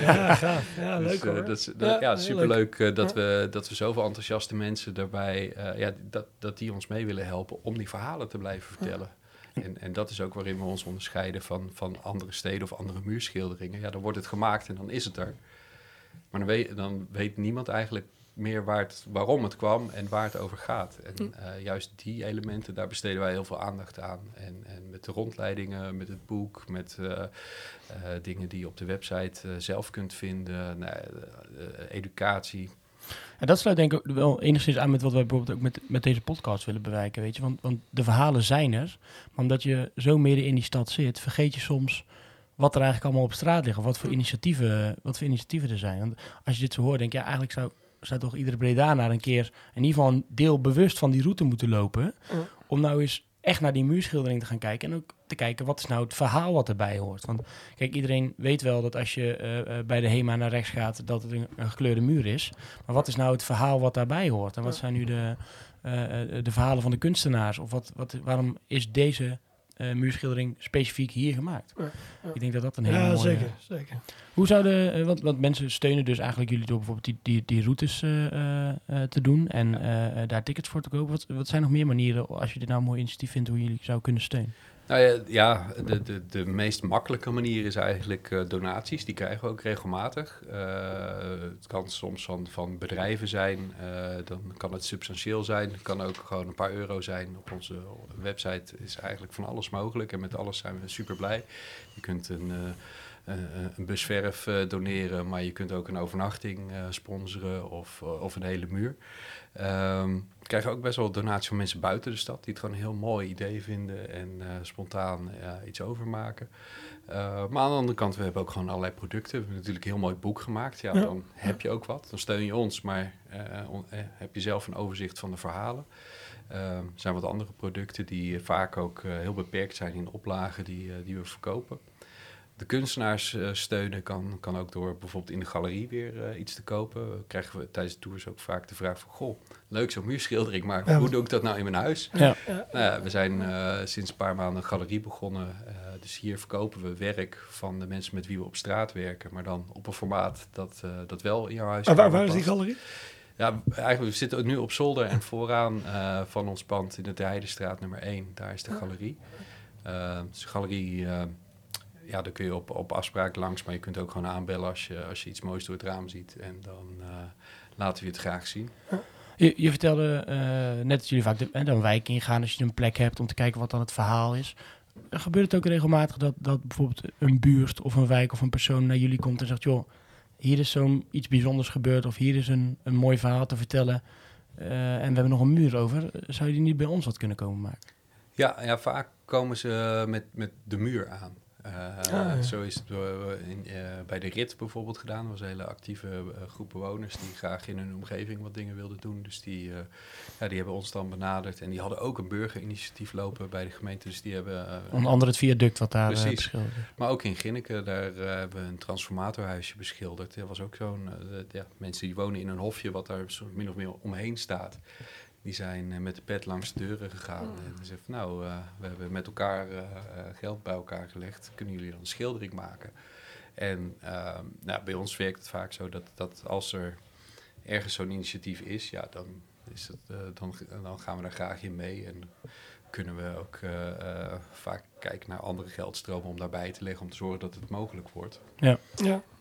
ja. Ja, Dus, leuk hoor. dat Ja, superleuk eh, dat, we, dat we zoveel enthousiaste mensen daarbij, eh, ja, dat, dat die ons mee willen helpen om die verhalen te blijven vertellen. En, en dat is ook waarin we ons onderscheiden van, van andere steden of andere muurschilderingen. Ja, dan wordt het gemaakt en dan is het er. Maar dan weet, dan weet niemand eigenlijk meer waar het, waarom het kwam en waar het over gaat. En eh, juist die elementen, daar besteden wij heel veel aandacht aan. En, en met de rondleidingen, met het boek, met eh, eh, dingen die je op de website zelf kunt vinden, nou, educatie. En dat sluit denk ik ook wel enigszins aan met wat wij bijvoorbeeld ook met, met deze podcast willen bereiken, weet je. Want, want de verhalen zijn er, maar omdat je zo midden in die stad zit, vergeet je soms wat er eigenlijk allemaal op straat ligt. Of wat voor initiatieven, wat voor initiatieven er zijn. Want als je dit zo hoort, denk je, ja, eigenlijk zou, zou toch iedere Bredanaar een keer in ieder geval een deel bewust van die route moeten lopen. Om nou eens echt naar die muurschildering te gaan kijken. En ook te kijken, wat is nou het verhaal wat erbij hoort. Want kijk, iedereen weet wel dat als je eh, eh, bij de HEMA naar rechts gaat, dat het een, een gekleurde muur is. Maar wat is nou het verhaal wat daarbij hoort? En wat zijn nu de, eh, eh, de verhalen van de kunstenaars? Of wat, wat, waarom is deze eh, muurschildering specifiek hier gemaakt? Ja, ja. Ik denk dat dat een hele Ja, mooie... zeker, zeker. Hoe zouden, eh, want, want mensen steunen dus eigenlijk jullie door bijvoorbeeld die, die, die routes eh, eh, te doen en daar tickets voor te kopen. Wat, wat zijn nog meer manieren, als je dit nou een mooi initiatief vindt, hoe jullie zou kunnen steunen? Nou ja, ja de, de, de meest makkelijke manier is eigenlijk donaties. Die krijgen we ook regelmatig. Het kan soms van, van bedrijven zijn, dan kan het substantieel zijn. Het kan ook gewoon een paar euro zijn. Op onze website is eigenlijk van alles mogelijk en met alles zijn we super blij. Je kunt een, een bus verf eh, doneren, maar je kunt ook een overnachting eh, sponsoren of, eh, of een hele muur. Ehm, we krijgen ook best wel donaties van mensen buiten de stad die het gewoon een heel mooi idee vinden en eh, spontaan iets overmaken. Eh, maar aan de andere kant, we hebben ook gewoon allerlei producten. We hebben natuurlijk een heel mooi boek gemaakt. Ja, Ja. dan heb je ook wat. Dan steun je ons, maar eh, on- eh, heb je zelf een overzicht van de verhalen. Ehm, er zijn wat andere producten die eh, vaak ook eh, heel beperkt zijn in de oplagen die, eh, die we verkopen. De kunstenaars eh, steunen kan, kan ook door bijvoorbeeld in de galerie weer eh, iets te kopen. Krijgen we tijdens de tours ook vaak de vraag van... Goh, leuk zo'n muurschildering, maar Ja, hoe doe ik dat nou in mijn huis? Ja. Ja. Nou ja, we zijn eh, sinds een paar maanden een galerie begonnen. Eh, dus hier verkopen we werk van de mensen met wie we op straat werken. Maar dan op een formaat dat, eh, dat wel in jouw huis Maar waar, waar is die galerie? ja, eigenlijk we zitten nu op zolder en vooraan eh, van ons pand in de Heidenstraat nummer 1. Daar is de galerie. Dus de galerie, eh, ja, daar kun je op, op afspraak langs, maar je kunt ook gewoon aanbellen als je, als je iets moois door het raam ziet. En dan eh, laten we je het graag zien. Je, je vertelde eh, net dat jullie vaak de, eh, de een wijk ingaan als je een plek hebt om te kijken wat dan het verhaal is. Gebeurt het ook regelmatig dat, dat bijvoorbeeld een buurt of een wijk of een persoon naar jullie komt en zegt, joh, hier is zo'n iets bijzonders gebeurd of hier is een, een mooi verhaal te vertellen en we hebben nog een muur over. Zou je die niet bij ons wat kunnen komen maken? Ja, ja vaak komen ze met, met de muur aan. Eh, ja. Zo is het eh, in, eh, bij de rit bijvoorbeeld gedaan. Er was een hele actieve groep bewoners die graag in hun omgeving wat dingen wilden doen. Dus die, ja, die hebben ons dan benaderd. En die hadden ook een burgerinitiatief lopen bij de gemeente. Dus die hebben, Onder andere het viaduct wat daar Precies. beschilderd maar ook in Ginneken, daar hebben we een transformatorhuisje beschilderd. Dat was ook zo'n, dat- ja, mensen die wonen in een hofje wat daar min of meer omheen staat. Die zijn eh, met de pet langs de deuren gegaan. En ze zeggen van, nou, eh, we hebben met elkaar eh, geld bij elkaar gelegd. Kunnen jullie dan een schildering maken? En ehm, nou, bij ons werkt het vaak zo dat, dat als er ergens zo'n initiatief is, ja, dan, is het, dan, dan gaan we daar graag in mee. En kunnen we ook vaak kijken naar andere geldstromen om daarbij te leggen om te zorgen dat het mogelijk wordt. Ja.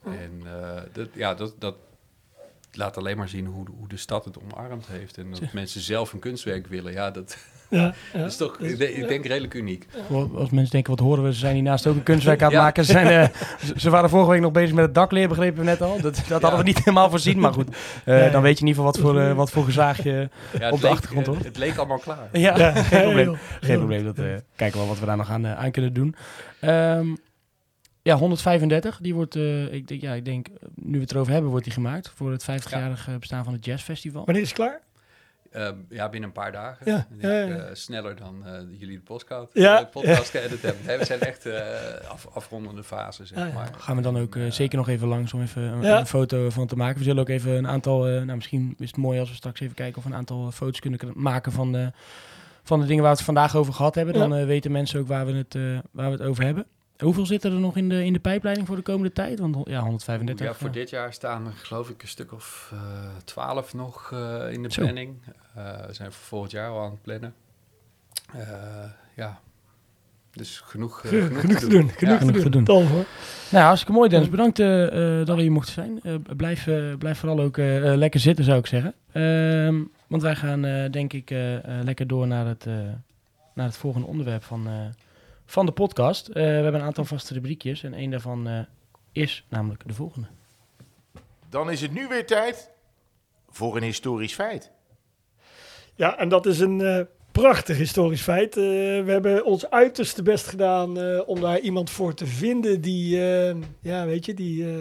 En eh, dat, ja, dat, dat laat alleen maar zien hoe, de- hoe de stad het omarmd heeft. En dat mensen zelf een kunstwerk willen. Ja, dat Ja, ja. is toch, ik denk, ik denk redelijk uniek. Als mensen denken, wat horen we? Ze zijn hiernaast ook een kunstwerk aan het Ja. maken. Ze, zijn, eh, ze- waren vorige week nog bezig met het dakleer, begrepen we net al. Dat, dat hadden we niet helemaal voorzien, maar goed. Eh. Dan weet je in ieder geval wat voor, eh, wat voor gezaag je... Op de leek- achtergrond, hoor. het leek allemaal klaar. Ja, Ja, geen probleem. Geen probleem. Dat, eh, kijken we wel wat we daar nog aan, eh, aan kunnen doen. Ehm, ja, 135. Die wordt, eh, ik, denk, ja, ik denk, eh, nu we het erover hebben, wordt die gemaakt. Voor het 50-jarige bestaan van het Jazzfestival. Wanneer is het klaar? Eh, ja, binnen een paar dagen. Ja, ja, denk, ja. eh, sneller dan eh, jullie de podcast, Ja, de podcast geëdit hebben. Nee, we zijn echt eh, af, afrondende fase, zeg Ah, ja. maar. Gaan we dan ook zeker nog even langs om even een, Ja. een foto van te maken. We zullen ook even een aantal, eh, nou misschien is het mooi als we straks even kijken of we een aantal foto's kunnen maken van de, van de dingen waar we het vandaag over gehad hebben. Dan weten mensen ook waar we, het, eh, waar we het over hebben. Hoeveel zitten er nog in de, in de pijpleiding voor de komende tijd? Want ja, 135. Ja, voor eh, dit jaar staan er geloof ik een stuk of eh, twaalf nog eh, in de Zo. planning. Eh, we zijn voor volgend jaar al aan het plannen. Eh, ja, dus genoeg, Genoeg, genoeg te doen. Genoeg Genoeg te doen. doen. Tal hoor. Nou, hartstikke mooi Dennis. Bedankt dat we hier mochten zijn. Eh, blijf, blijf vooral ook lekker zitten, zou ik zeggen. Ehm, want wij gaan eh, denk ik lekker door naar het, eh, naar het volgende onderwerp van, eh, van de podcast. Eh, we hebben een aantal vaste rubriekjes en een daarvan eh, is namelijk de volgende. Dan is het nu weer tijd voor een historisch feit. Ja, en dat is een eh, prachtig historisch feit. Eh, we hebben ons uiterste best gedaan eh, om daar iemand voor te vinden die, eh, ja, weet je, die, eh,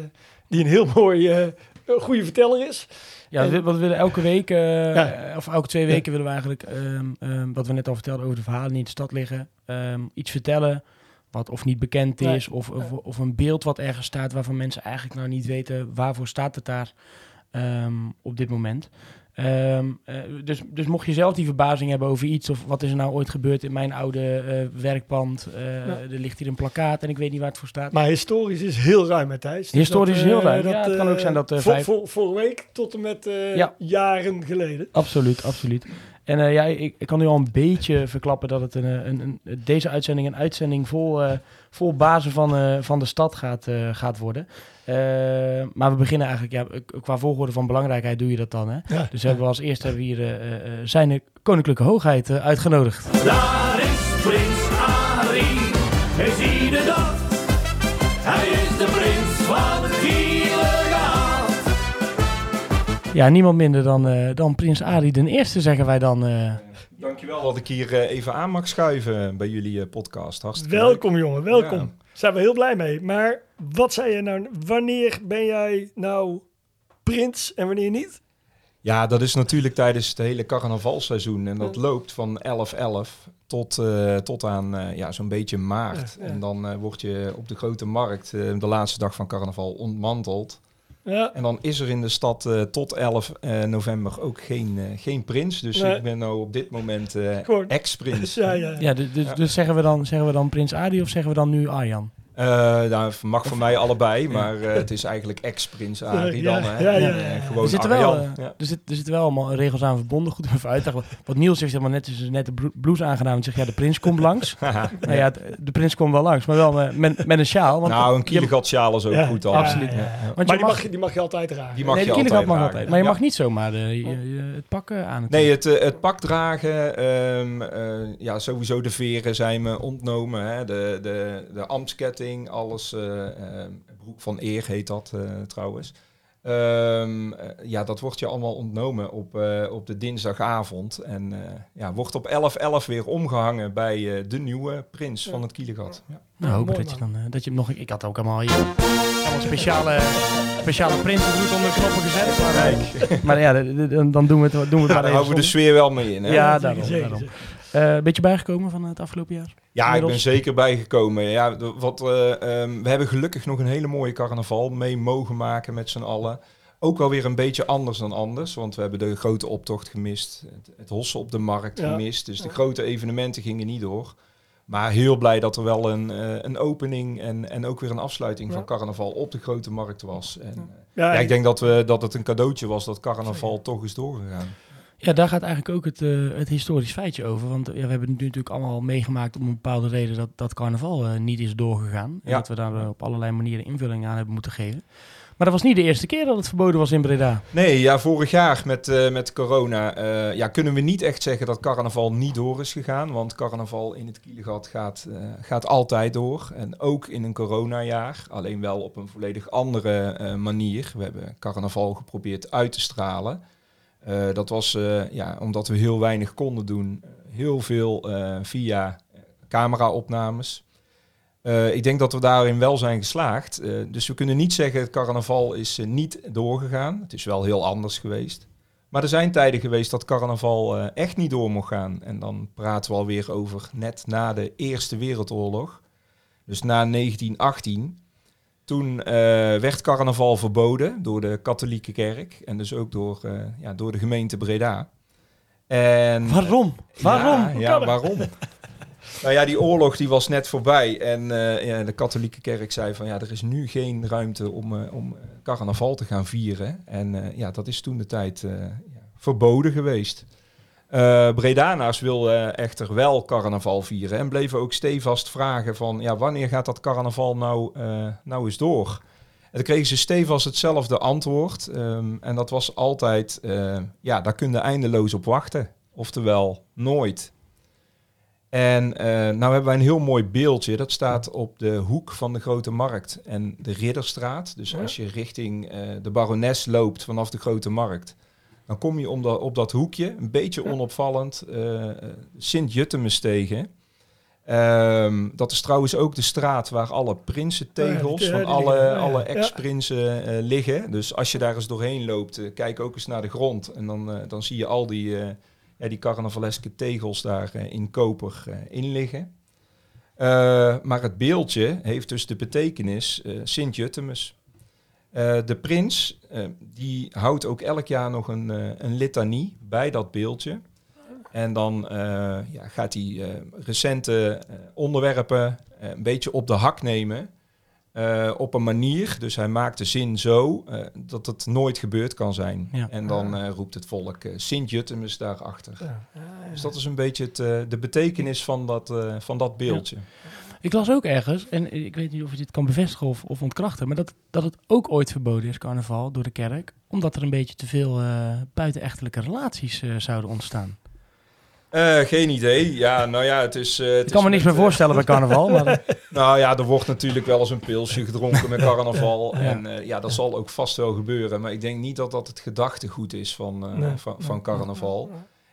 die een heel mooi, eh, goede verteller is. Ja, we, wat we willen elke week, eh, Ja. of elke twee weken willen we eigenlijk, ehm, ehm, wat we net al vertelden over de verhalen die in de stad liggen, ehm, iets vertellen wat of niet bekend is, of, of, of een beeld wat ergens staat waarvan mensen eigenlijk nou niet weten waarvoor staat het daar op dit moment. Ehm, eh, dus, dus mocht je zelf die verbazing hebben over iets, of wat is er nou ooit gebeurd in mijn oude eh, werkpand, eh, Ja. er ligt hier een plakkaat en ik weet niet waar het voor staat. Maar historisch is heel ruim, hè, Thijs. Dus Historisch is dat, heel ruim. Ja, het kan ook zijn dat, voor, vijf- voor, vorige week tot en met Ja. jaren geleden. Absoluut, absoluut. En ja, ik, ik kan nu al een beetje verklappen dat het een, een, een, deze uitzending een uitzending vol, vol bazen van, van de stad gaat, gaat worden. Eh, maar we beginnen eigenlijk, ja, qua volgorde van belangrijkheid doe je dat dan. Hè? Dus hebben we als eerste hebben we hier eh, eh, zijn koninklijke hoogheid uitgenodigd. Daar is prins Ari. hij zie de dat. Hij is de prins van Ja, niemand minder dan, dan prins Ari den Eerste, zeggen wij dan. Uh. Dankjewel dat ik hier even aan mag schuiven bij jullie podcast. Hartstikke welkom jongen, welkom. Zijn we heel blij mee. Maar wat zei je nou, wanneer ben jij nou prins en wanneer niet? Ja, dat is natuurlijk tijdens het hele carnavalseizoen. En dat loopt van 11-11 tot, eh, tot aan eh, ja, zo'n beetje maart. Ja, ja. En dan eh, word je op de grote markt de laatste dag van carnaval ontmanteld. Ja, En dan is er in de stad eh, tot 11 eh, november ook geen, eh, geen prins. Dus Nee. ik ben nou op dit moment eh, ex-prins. ja, ja. ja, dus, dus, Ja. dus zeggen, we dan, zeggen we dan Prins Arie of zeggen we dan nu Arjan? Eh, nou, mag voor mij allebei, maar eh, het is eigenlijk ex-prins Arie Ja, dan. Hè? ja, ja, En, eh, ja. gewoon Er zitten, wel, Arjan. eh, Ja. er, zit, er zitten wel allemaal regels aan verbonden. Goed even uit te leggen. Wat Niels zegt, zeg maar, net is net de blo- blouse aangedaan. En zegt, ja, de prins komt langs. nou ja, de, prins komt wel langs, maar wel met, met, een sjaal. Want nou, een je- kielegatsjaal is ook Ja, goed dan. absoluut. Ja, ja, ja. Want Maar je die mag, mag, die mag je altijd dragen. Die mag nee, de je kielegat altijd mag dragen. altijd. Maar je Ja. mag niet zomaar de, je, je- het pak eh, aan. Nee, natuurlijk. het, eh, het pak dragen, ehm, eh, ja, sowieso de veren zijn me ontnomen. Hè? De, de, de ambtsketting, alles, eh, ehm, broek van eer heet dat eh, trouwens. Ehm, eh, ja, dat wordt je allemaal ontnomen op, eh, op de dinsdagavond. En eh, ja, wordt op 11-11 weer omgehangen bij eh, de nieuwe prins van het Kielegat. Ja. Nou, dat je dan dat je hem nog. Ik had ook allemaal hier allemaal speciale, speciale prinsenbloed onder de knoppen gezet. Maar, maar ja, dan dan doen we het, doen we het Ja, maar daar even. houden we de sfeer wel mee in. Hè? Ja, daarom, daarom. Eh, beetje bijgekomen van het afgelopen jaar? Ja, ik ben zeker bijgekomen. Ja, wat, eh, ehm, we hebben gelukkig nog een hele mooie carnaval mee mogen maken met z'n allen. Ook wel weer een beetje anders dan anders, want we hebben de grote optocht gemist. Het, het hossen op de markt Ja. gemist. Dus de grote evenementen gingen niet door. Maar heel blij dat er wel een, eh, een opening en, en ook weer een afsluiting Ja. van carnaval op de grote markt was. En, Ja, ja, ik denk dat, we, dat het een cadeautje was dat carnaval toch is doorgegaan. Ja, daar gaat eigenlijk ook het, eh, het historisch feitje over. Want ja, we hebben het nu natuurlijk allemaal meegemaakt om een bepaalde reden dat, dat carnaval eh, niet is doorgegaan. En Ja. dat we daar eh, op allerlei manieren invulling aan hebben moeten geven. Maar dat was niet de eerste keer dat het verboden was in Breda. Nee, ja, vorig jaar met, met corona ja, kunnen we niet echt zeggen dat carnaval niet door is gegaan. Want carnaval in het Kielegat gaat, gaat altijd door. En ook in een coronajaar. Alleen wel op een volledig andere manier. We hebben carnaval geprobeerd uit te stralen. Eh, dat was eh, ja, omdat we heel weinig konden doen. Heel veel eh, via camera-opnames. Ik denk dat we daarin wel zijn geslaagd. Dus we kunnen niet zeggen het carnaval is niet doorgegaan. Het is wel heel anders geweest. Maar er zijn tijden geweest dat carnaval echt niet door mocht gaan. En dan praten we alweer over net na de Eerste Wereldoorlog. Dus na 1918. Toen eh, werd carnaval verboden door de katholieke kerk. En dus ook door, eh, ja, door de gemeente Breda. En, Waarom? Waarom? ja, waarom? nou ja, die oorlog die was net voorbij. En eh, ja, de katholieke kerk zei van ja, er is nu geen ruimte om, eh, om eh, carnaval te gaan vieren. En eh, ja, dat is toen de tijd eh, verboden geweest. Eh Bredanaars wilden echter wel carnaval vieren en bleven ook stevast vragen van ja, wanneer gaat dat carnaval nou, eh, nou eens door? En dan kregen ze stevast hetzelfde antwoord. ehm, en dat was altijd, eh, ja, daar kun je eindeloos op wachten. Oftewel, nooit. En eh, nou hebben wij een heel mooi beeldje. Dat staat op de hoek van de Grote Markt en de Ridderstraat. Dus Ja. als je richting de Barones loopt vanaf de Grote Markt... dan kom je om dat, op dat hoekje, een beetje onopvallend, eh Sint-Juttemus tegen. Ehm, dat is trouwens ook de straat waar alle prinsentegels Ja, van alle. Ja, alle ex-prinsen eh, liggen. Dus als je daar eens doorheen loopt, eh, kijk ook eens naar de grond. En dan, dan zie je al die, ja, die carnavaleske tegels daar in koper in liggen. Maar het beeldje heeft dus de betekenis Sint-Juttemus. De prins die houdt ook elk jaar nog een, eh, een litanie bij dat beeldje. En dan eh, ja, gaat hij eh, recente eh, onderwerpen eh, een beetje op de hak nemen. eh, op een manier, dus hij maakt de zin zo eh, dat het nooit gebeurd kan zijn. Ja. En dan eh, roept het volk eh, Sint-Juttemus daarachter. Ja, ja, ja. Dus dat is een beetje het, eh, de betekenis van dat, eh, van dat beeldje. Ik las ook ergens, en ik weet niet of je dit kan bevestigen of, of ontkrachten, maar dat, dat het ook ooit verboden is, carnaval, door de kerk, omdat er een beetje te veel eh buitenechtelijke relaties eh, zouden ontstaan. Eh, geen idee. Ja, nou ja, het is... eh, het Ik is kan me niks meer voorstellen bij carnaval. Maar, nou ja, er wordt natuurlijk wel eens een pilsje gedronken met carnaval. Ja. En eh, ja, dat zal ook vast wel gebeuren. Maar ik denk niet dat dat het gedachtegoed is van, eh, Nee. van, van carnaval.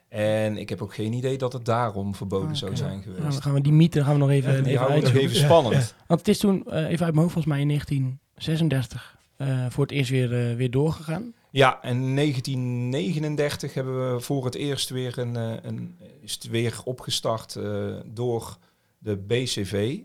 En ik heb ook geen idee dat het daarom verboden zou Oké. zijn nou, geweest. dan gaan we die mythe gaan we nog even, die even nog even spannend. Want het is toen, eh, even uit mijn hoofd, volgens mij in 1936 eh, voor het eerst weer, eh, weer doorgegaan. Ja, en 1939 hebben we voor het eerst weer een, een is het weer opgestart door de BCV.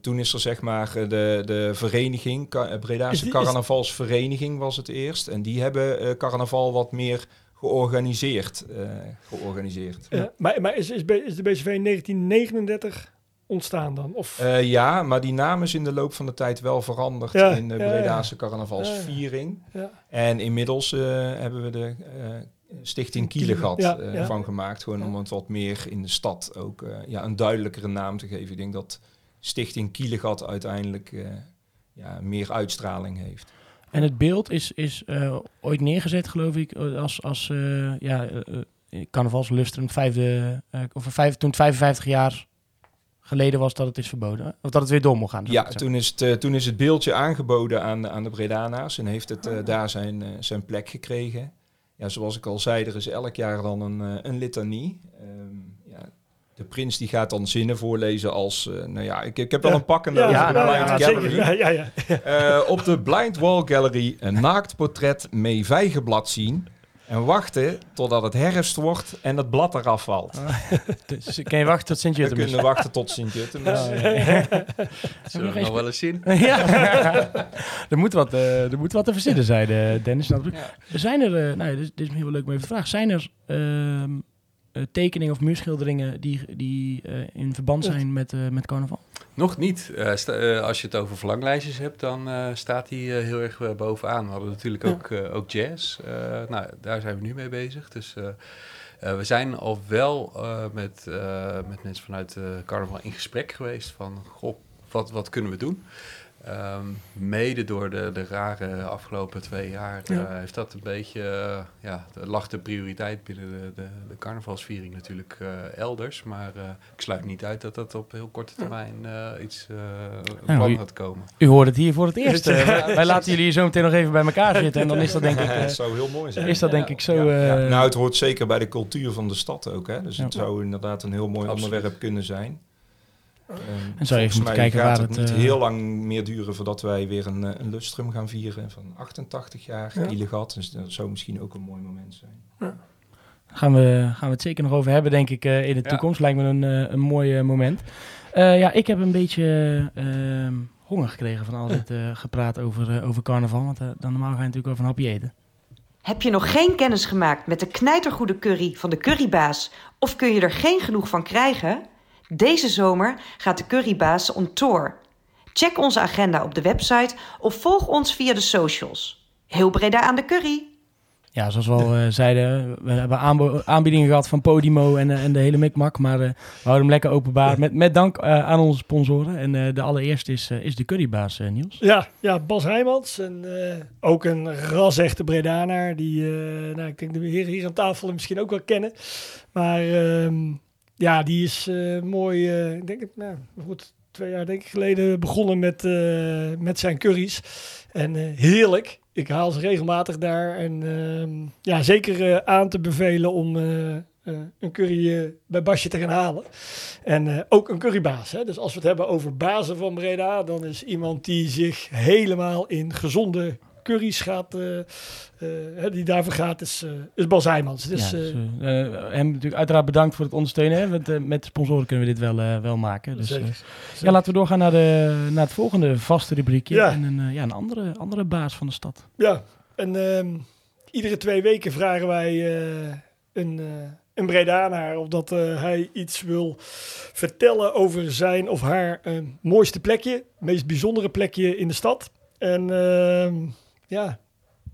Toen is er zeg maar de, de vereniging, Ka- Bredaanse Carnavalsvereniging was het eerst. En die hebben carnaval wat meer georganiseerd. eh, georganiseerd. Ja, maar maar is, is, de BCV in 1939 ontstaan dan? Of, Eh, ja, maar die naam is in de loop van de tijd wel veranderd Ja, in de ja, ja. Bredaanse carnavalsviering. ja. En inmiddels eh, hebben we de eh, Stichting Kielegat Ja, eh, ja. van gemaakt. Gewoon om het wat meer in de stad ook eh, ja, een duidelijkere naam te geven. Ik denk dat Stichting Kielegat uiteindelijk eh, ja, meer uitstraling heeft. En het beeld is, is eh, ooit neergezet, geloof ik, als, als eh, ja, eh, eh, carnavalsluster. Het vijfde, of vijf, toen het 55 jaar geleden was dat het is verboden. Of dat het weer door mocht gaan. Ja, toen is, het, toen is het beeldje aangeboden aan, aan de Bredana's en heeft het eh, daar zijn, eh, zijn plek gekregen. Ja, zoals ik al zei, er is elk jaar dan een, een litanie. Ehm, de prins die gaat dan zinnen voorlezen als, eh, nou ja, ik, ik heb wel Ja. een pakkende ja, over ja, de Blind ja, Gallery. Ja, ja, ja. Eh, op de Blind Wall Gallery een naakt portret mee vijgenblad zien. En wachten totdat het herfst wordt en het blad eraf valt. Dus kan je wachten tot We Sint-Jutemus? kunnen wachten tot Sint-Jutemus. Zullen we nog wel eens zien? ja, er moet, wat, eh, er moet wat te verzinnen zijn, Dennis. ik. Zijn er, eh, nou, ja, dit, dit is heel leuk om even te vragen. Zijn er ehm, eh, tekeningen of muurschilderingen die, die eh, in verband zijn met, eh, met carnaval? Nog niet. Sta- als je het over verlanglijstjes hebt, dan eh, staat die eh, heel erg bovenaan. We hadden natuurlijk Ja. ook, eh, ook jazz. Eh, nou, daar zijn we nu mee bezig. Dus eh, eh, we zijn al wel eh, met, eh, met mensen vanuit eh carnaval in gesprek geweest van, goh, wat, wat kunnen we doen? Ehm, mede door de, de rare afgelopen twee jaar eh, Ja. heeft dat een beetje, eh, ja, de- lag de prioriteit binnen de, de, de carnavalsviering natuurlijk eh, elders. Maar eh, ik sluit niet uit dat dat op heel korte termijn eh, iets eh Nou, plan u- gaat komen. U hoort het hier voor het eerst. eh. wij, wij laten jullie zo meteen nog even bij elkaar zitten. En dan is dat denk ik, eh, dat zou heel mooi zijn. is dat denk ik zo... Eh, Nou, het hoort zeker bij de cultuur van de stad ook. Hè? Dus het zou inderdaad een heel mooi Absoluut. onderwerp kunnen zijn. Ehm, En zou je even volgens moeten mij kijken gaat waar het het, niet eh, heel lang meer duren voordat wij weer een, eh, een lustrum gaan vieren van 88 jaar Ja. Dus dat zou misschien ook een mooi moment zijn. Gaan we, gaan we het zeker nog over hebben, denk ik, eh, in de Ja. toekomst. Lijkt me een, een mooi moment. Eh, ja, ik heb een beetje ehm, honger gekregen van al dit eh, gepraat over, over carnaval. Want dan normaal ga je natuurlijk over een hapje eten. Heb je nog geen kennis gemaakt met de knijtergoede curry van de currybaas of kun je er geen genoeg van krijgen? Deze zomer gaat de currybaas on tour. Check onze agenda op de website of volg ons via de socials. Heel Breda aan de curry! Ja, zoals we al eh, zeiden, we hebben aanbiedingen gehad van Podimo en, eh, en de hele mikmak. Maar eh, we houden hem lekker openbaar. Met, met dank aan onze sponsoren. En eh, de allereerste is, is de currybaas, Niels. Ja, ja, Bas Heijmans. En, eh, ook een ras-echte Bredanaar. Die, eh, nou, ik denk de heren hier aan tafel misschien ook wel kennen. Maar ehm, ja, die is eh, mooi, ik denk het, nou, goed, twee jaar denk ik geleden begonnen met, eh, met zijn curry's. En heerlijk. Ik haal ze regelmatig daar. En ehm, ja, zeker aan te bevelen om een curry bij Basje te gaan halen. En ook een currybaas. Hè? Dus als we het hebben over bazen van Breda, dan is iemand die zich helemaal in gezonde curry's gaat, eh, eh, die daarvoor gaat, is, eh, is Bas Heijmans. Dus, ja, dus, hem natuurlijk uiteraard bedankt voor het ondersteunen. Hè, want, met sponsoren kunnen we dit wel, wel maken. Dus, Zeker. ja, laten we doorgaan naar, de, naar het volgende vaste rubriekje. Ja. En een, ja, een andere, andere baas van de stad. Ja, en ehm, iedere twee weken vragen wij een, een Bredanaar of dat uh, hij iets wil vertellen over zijn of haar uh, mooiste plekje, meest bijzondere plekje in de stad. En uh, ja.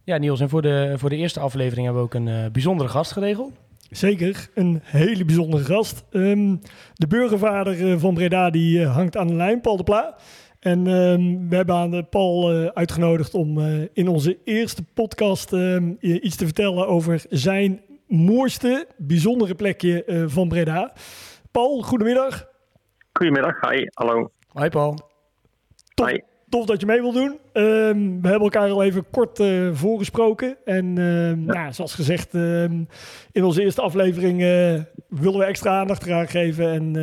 Ja, Niels, en voor de, voor de eerste aflevering hebben we ook een uh, bijzondere gast geregeld. Zeker, een hele bijzondere gast. Um, de burgervader uh, van Breda die uh, hangt aan de lijn, Paul de Pla. En um, we hebben aan de Paul uh, uitgenodigd om uh, in onze eerste podcast um, iets te vertellen over zijn mooiste, bijzondere plekje eh, van Breda. Paul, goedemiddag. Goedemiddag, hi, hallo. Hoi Paul. Tof, Hi. Tof dat je mee wil doen. Ehm, we hebben elkaar al even kort eh, voorgesproken. En ehm, nou, zoals gezegd, ehm, in onze eerste aflevering eh, willen we extra aandacht eraan geven. En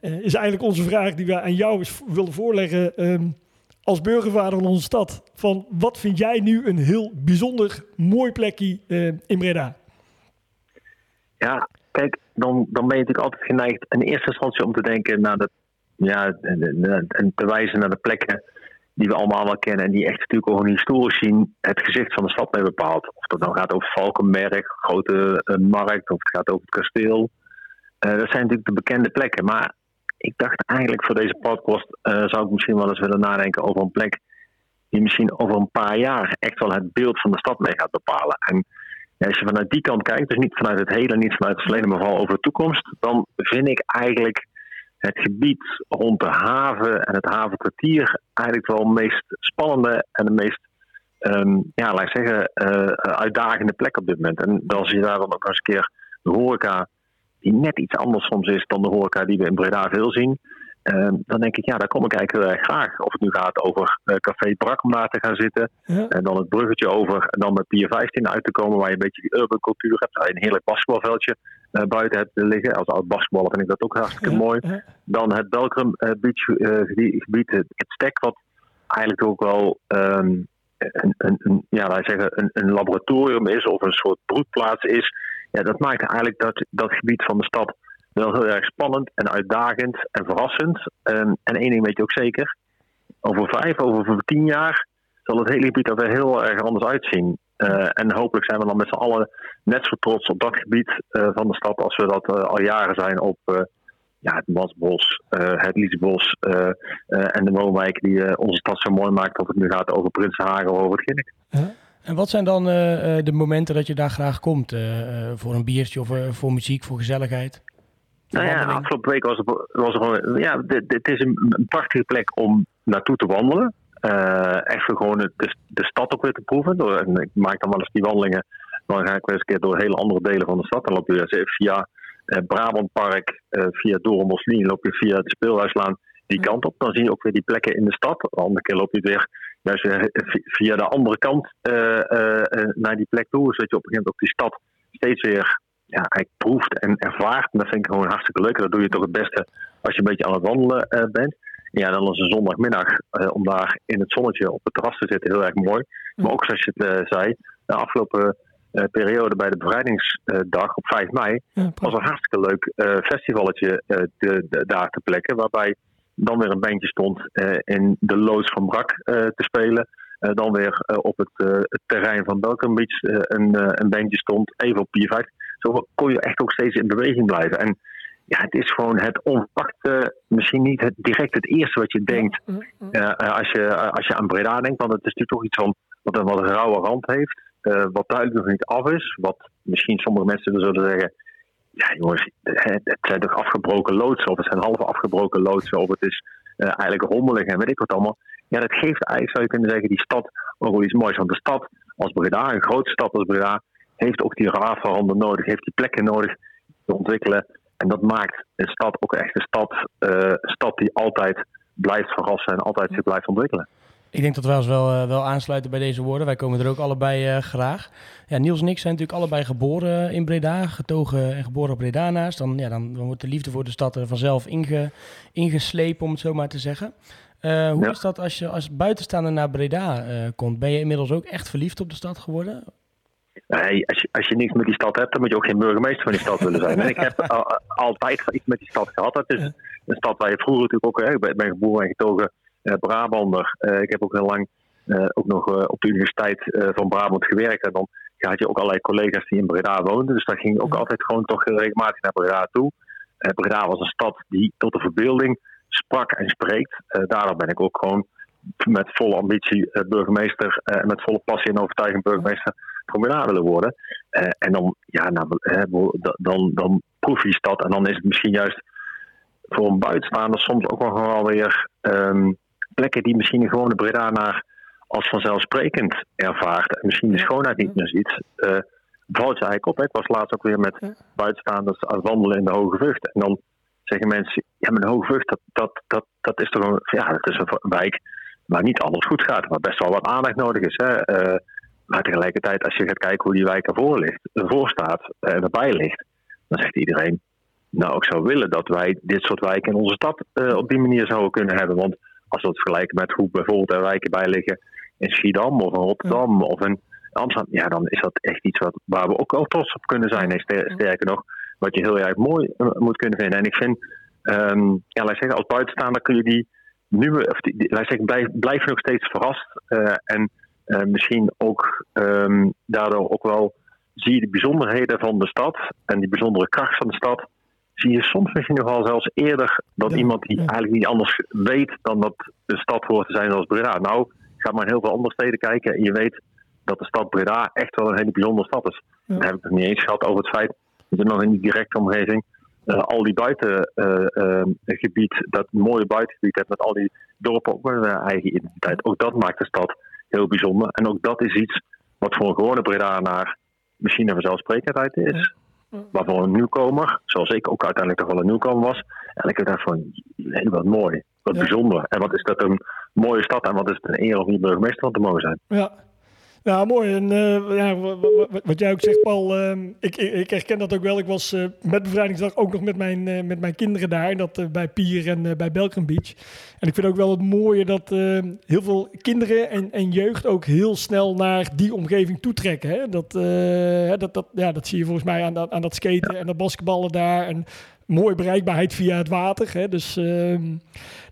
eh, is eigenlijk onze vraag die we aan jou eens willen voorleggen. als burgervader van onze stad. Van wat vind jij nu een heel bijzonder mooi plekje in Breda? Ja, kijk, dan, dan ben je natuurlijk altijd geneigd in eerste instantie om te denken naar de, ja, en te wijzen naar de plekken die we allemaal wel kennen en die echt natuurlijk ook historisch zien het gezicht van de stad mee bepaalt. Of dat nou gaat over Valkenberg, grote eh, markt, of het gaat over het kasteel. Eh, dat zijn natuurlijk de bekende plekken. Maar ik dacht eigenlijk voor deze podcast eh, zou ik misschien wel eens willen nadenken over een plek die misschien over een paar jaar echt wel het beeld van de stad mee gaat bepalen. En als je vanuit die kant kijkt, dus niet vanuit het hele, niet vanuit het verleden, maar vooral over de toekomst, dan vind ik eigenlijk het gebied rond de haven en het havenkwartier eigenlijk wel het meest spannende en de meest, ehm, ja, laat ik zeggen, eh, uitdagende plek op dit moment. En dan zie je daar dan ook eens een keer de horeca, die net iets anders soms is dan de horeca die we in Breda veel zien. Ehm, dan denk ik, ja, daar kom ik eigenlijk heel erg graag. Of het nu gaat over eh, Café Brak om daar te gaan zitten. Ja. En dan het bruggetje over en dan met Pier 15 uit te komen, waar je een beetje die urban cultuur hebt. Een heerlijk basketbalveldje eh, buiten hebt liggen. Als oud basketballer vind ik dat ook hartstikke mooi. Dan het Belkrum eh, Beach eh, gebied, het stek, wat eigenlijk ook wel ehm, een, een, een, ja, wij zeggen een, een laboratorium is of een soort broedplaats is. Ja, dat maakt eigenlijk dat, dat gebied van de stad wel heel erg spannend en uitdagend en verrassend. Ehm, en één ding weet je ook zeker. Over vijf, over tien jaar zal het hele gebied er weer heel erg anders uitzien. Eh, en hopelijk zijn we dan met z'n allen net zo trots op dat gebied eh, van de stad als we dat eh, al jaren zijn op ja, het Mansbos, het Liesbos en de woonwijken die onze stad zo mooi maakt. Of het nu gaat over Prinsenhagen of over het Ginnik. En wat zijn dan de momenten dat je daar graag komt? voor een biertje of voor muziek, voor gezelligheid? Nou ja, afgelopen week was er, was er gewoon. Ja, dit, dit is een prachtige plek om naartoe te wandelen. Eh, echt gewoon de, de stad ook weer te proeven. En ik maak dan wel eens die wandelingen. Dan ga ik wel eens een keer door hele andere delen van de stad. Dan loop je dus via eh, Brabantpark, eh via Doornboslien, loop je via de Speelhuislaan die kant op. Dan zie je ook weer die plekken in de stad. De andere keer loop je weer via de andere kant naar die plek toe. Zodat je op een gegeven moment ook die stad steeds weer ja, proeft en ervaart. En dat vind ik gewoon hartstikke leuk. Dat doe je toch het beste als je een beetje aan het wandelen bent. Ja, dan is een zondagmiddag eh, om daar in het zonnetje op het terras te zitten heel erg mooi. Maar ook zoals je het eh, zei, de afgelopen eh, periode bij de bevrijdingsdag op 5 mei Ja, was een hartstikke leuk festivalletje de- daar te plekken. Waarbij dan weer een bandje stond in de loods van Brak te spelen. Dan weer op het, het terrein van Belgium Beach een, een bandje stond. Even op Pier 5. Zo kon je echt ook steeds in beweging blijven. En ja, het is gewoon het onverwachte, misschien niet het, direct het eerste wat je denkt eh, eh, als, je, eh, als je aan Breda denkt. Want het is natuurlijk toch iets van wat een wat rauwe rand heeft. wat duidelijk nog niet af is. Wat misschien sommige mensen er zullen zeggen. Ja, jongens, het, zijn toch afgebroken loodsen, of het zijn half afgebroken loodsen, of het is eigenlijk rommelig en weet ik wat allemaal. Ja, dat geeft eigenlijk, zou je kunnen zeggen, die stad ook wel iets moois. Want de stad als Breda, een grote stad als Breda, heeft ook die raafverhanden nodig, heeft die plekken nodig te ontwikkelen. En dat maakt een stad ook echt een stad, eh, stad die altijd blijft verrassen en altijd zich blijft ontwikkelen. Ik denk dat wij ons wel, eh, wel aansluiten bij deze woorden. Wij komen er ook allebei eh, graag. Ja, Niels en ik zijn natuurlijk allebei geboren in Breda, getogen en geboren Bredana's. Dan, ja, dan, dan wordt de liefde voor de stad er vanzelf inge, ingeslepen, om het zo maar te zeggen. Hoe Ja. is dat als je als buitenstaander naar Breda komt? Ben je inmiddels ook echt verliefd op de stad geworden? Nee, als je, als je niks met die stad hebt, dan moet je ook geen burgemeester van die stad willen zijn. En ik heb al- altijd iets met die stad gehad. Het is een stad waar je vroeger natuurlijk ook, hè, ik ben, geboren en getogen eh, Brabander. Eh, ik heb ook heel lang eh, ook nog eh, op de Universiteit eh, van Brabant gewerkt. En dan had je ook allerlei collega's die in Breda woonden. Dus daar ging ook altijd gewoon toch regelmatig naar Breda toe. Eh, Breda was een stad die tot de verbeelding sprak en spreekt. Eh, daardoor ben ik ook gewoon met volle ambitie eh, burgemeester eh, en met volle passie en overtuiging burgemeester willen worden. Eh, en dan, ja, nou, hè, dan, dan, proef je stad en dan is het misschien juist voor een buitenstaander soms ook wel gewoon weer ehm, plekken die misschien een gewone Breda naar als vanzelfsprekend ervaart en misschien de schoonheid niet meer ziet. Eh, valt je eigenlijk op. Hè. Ik was laatst ook weer met buitenstaanders aan het wandelen in de Hoge Vught. En dan zeggen mensen, ja, maar de Hoge Vught, dat, dat, dat, dat is toch een, ja, dat is een wijk waar niet alles goed gaat. Waar best wel wat aandacht nodig is. Hè. Eh, maar tegelijkertijd, als je gaat kijken hoe die wijk ervoor, ligt, ervoor staat en erbij ligt, dan zegt iedereen, nou, ik zou willen dat wij dit soort wijken in onze stad eh, op die manier zouden kunnen hebben. Want als we het vergelijken met hoe bijvoorbeeld er wijken bij liggen in Schiedam of in Rotterdam of in Amsterdam, ja, dan is dat echt iets wat, waar we ook al trots op kunnen zijn. En sterker nog, wat je heel erg mooi eh, moet kunnen vinden. En ik vind, ehm, ja, laat ik zeggen, als buitenstaander kun je die nieuwe, of die, laat ik zeggen, blijf, blijf je nog steeds verrast. eh, en eh, misschien ook ehm, daardoor ook wel zie je de bijzonderheden van de stad en die bijzondere kracht van de stad. Zie je soms misschien nog wel zelfs eerder dat Ja, iemand die ja. eigenlijk niet anders weet dan dat de stad hoort te zijn als Breda. Nou, ga maar in heel veel andere steden kijken en je weet dat de stad Breda echt wel een hele bijzondere stad is. Ja. Dan heb ik het niet eens gehad over het feit dat je nog in die directe omgeving eh, al die buitengebied, dat mooie buitengebied hebt met al die dorpen ook met een eigen identiteit. Ook dat maakt de stad heel bijzonder. En ook dat is iets wat voor een gewone Bredanaar misschien een vanzelfsprekendheid is. Maar voor een nieuwkomer, zoals ik ook uiteindelijk toch wel een nieuwkomer was, en ik dacht van, nee, wat mooi, wat Ja. bijzonder. En wat is dat een mooie stad en wat is het een eer om hier burgemeester van te mogen zijn. Ja. Ja, mooi. En eh, ja, wa- wa- wa- wat jij ook zegt, Paul, ehm, ik, ik, herken dat ook wel. Ik was eh, met bevrijdingsdag ook nog met mijn, eh, met mijn kinderen daar. Dat, bij Pier en bij Belkram Beach. En ik vind ook wel het mooie dat eh, heel veel kinderen en, en jeugd ook heel snel naar die omgeving toetrekken. Hè? Dat, dat, dat, ja, dat zie je volgens mij aan dat, aan dat skaten en dat basketballen daar. En mooie bereikbaarheid via het water. Hè? Dus ehm,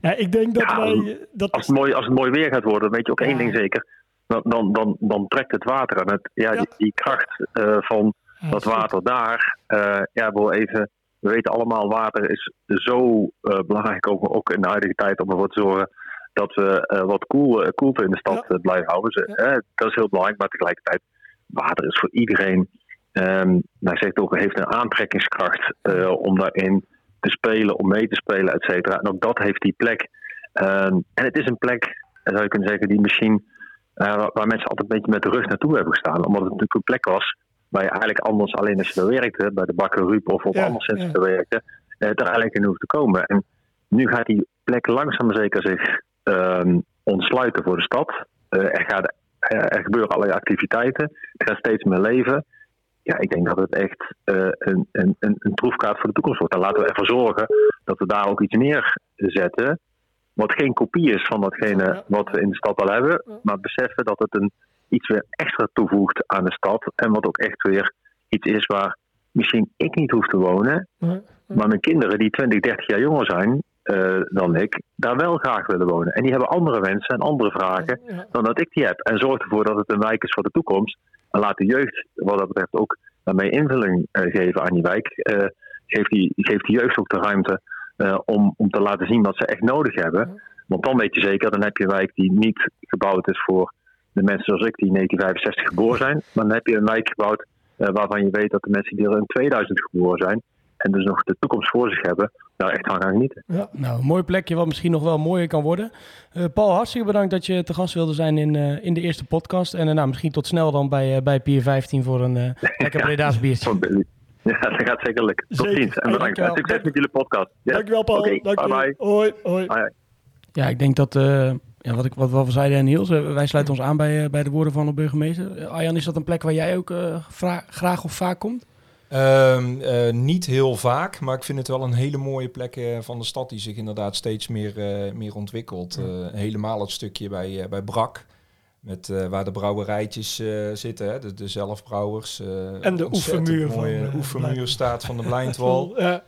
nou, ik denk dat Ja, wij... Dat, Als het mooi, als het mooi weer gaat worden, weet je ook één ding zeker. Dan, dan, dan, dan trekt het water. En het, ja, Ja. Die, die kracht eh, van Ja, dat goed. water daar. eh ja, wel even. We weten allemaal, water is zo eh, belangrijk, ook, ook in de huidige tijd, om ervoor te zorgen dat we wat koel, koelte in de stad Ja. blijven houden. Dus, dat is heel belangrijk, maar tegelijkertijd, water is voor iedereen, ehm nou zegt ook, heeft een aantrekkingskracht om daarin te spelen, om mee te spelen, et cetera. En ook dat heeft die plek. Ehm, en het is een plek, zou je kunnen zeggen, die misschien waar, waar mensen altijd een beetje met de rug naartoe hebben gestaan. Omdat het natuurlijk een plek was waar je eigenlijk anders alleen als je er werkte, bij de bakker Ruip of op Ja, anderszins ja. er werkte, eh, er eigenlijk in hoeft te komen. En nu gaat die plek langzaam zeker zich ehm, ontsluiten voor de stad. Eh, er, gaat, eh, er gebeuren allerlei activiteiten. Het gaat steeds meer leven. Ja, ik denk dat het echt eh, een, een, een, een troefkaart voor de toekomst wordt. En laten we ervoor zorgen dat we daar ook iets neerzetten. Wat geen kopie is van datgene wat we in de stad al hebben. Maar beseffen dat het een, iets weer extra toevoegt aan de stad. En wat ook echt weer iets is waar misschien ik niet hoef te wonen. Maar mijn kinderen die 20, 30 jaar jonger zijn eh, dan ik, daar wel graag willen wonen. En die hebben andere wensen en andere vragen dan dat ik die heb. En zorg ervoor dat het een wijk is voor de toekomst. En laat de jeugd wat dat betreft ook daarmee invulling eh, geven aan die wijk. Eh geef, die, geef de jeugd ook de ruimte eh, om, om te laten zien wat ze echt nodig hebben. Want dan weet je zeker, dan heb je een wijk die niet gebouwd is voor de mensen zoals ik die in 1965 geboren zijn. Maar dan heb je een wijk gebouwd eh, waarvan je weet dat de mensen die er in 2000 geboren zijn en dus nog de toekomst voor zich hebben, daar echt van gaan genieten. Nou, een mooi plekje wat misschien nog wel mooier kan worden. Eh, Paul, hartstikke bedankt dat je te gast wilde zijn in, in de eerste podcast. En nou, misschien tot snel dan bij, bij Pier 15 voor een lekker Breda's biertje. Ja, dat gaat zeker lukken. Tot Zeker. ziens en bedankt. dankjewel. En succes met jullie podcast. Ja. Dankjewel, Paul. Oké, Dank je. bye bye. Hoi, hoi. Bye. Ja, ik denk dat, eh, ja, wat, ik, wat, we zeiden en Niels, wij sluiten ons aan bij, eh, bij de woorden van de burgemeester. Arjan, is dat een plek waar jij ook eh, graag of vaak komt? Ehm, eh, niet heel vaak, maar ik vind het wel een hele mooie plek eh, van de stad die zich inderdaad steeds meer, eh, meer ontwikkelt. Eh, helemaal het stukje bij, eh, bij Brak, met, eh, waar de brouwerijtjes eh, zitten, hè, de, de zelfbrouwers. eh, En de oefenmuur van, mooie eh, oefenmuur Blind- staat van de Blindwal. Ja.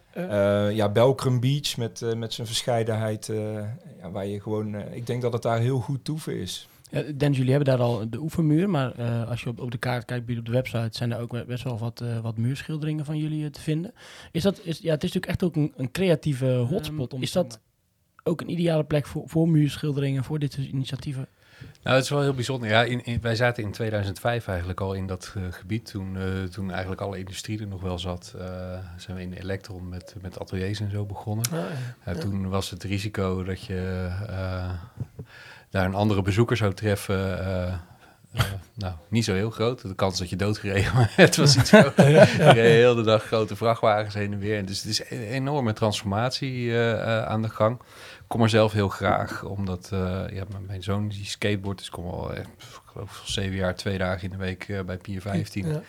Eh, Belkrum Beach met, met zijn verscheidenheid, eh, ja, waar je gewoon, eh, ik denk dat het daar heel goed toeven is. Ja, Dennis, jullie hebben daar al de oefenmuur, maar eh, als je op, op de kaart kijkt, bij op de website, zijn er ook best wel wat, eh, wat muurschilderingen van jullie te vinden. Is dat, is, ja, het is natuurlijk echt ook een, een creatieve hotspot. Om, is dat ook een ideale plek voor, voor muurschilderingen, voor dit soort initiatieven? Nou, het is wel heel bijzonder. Ja, in, in- wij zaten in 2005 eigenlijk al in dat eh, gebied. Toen, eh, toen eigenlijk alle industrie er nog wel zat, eh, zijn we in Electron met, met ateliers en zo begonnen. Ah, Ja, Toen was het risico dat je daar een andere bezoeker zou treffen, nou, niet zo heel groot. De kans dat je doodgereden het was iets. Er heel de dag grote vrachtwagens heen en weer. Dus het is een enorme transformatie aan de gang. Ik kom er zelf heel graag, omdat eh, ja, mijn- zoon die skateboard, ik kom al echt, ik geloof zeven jaar, twee dagen in de week eh, bij Pier 15. Ja.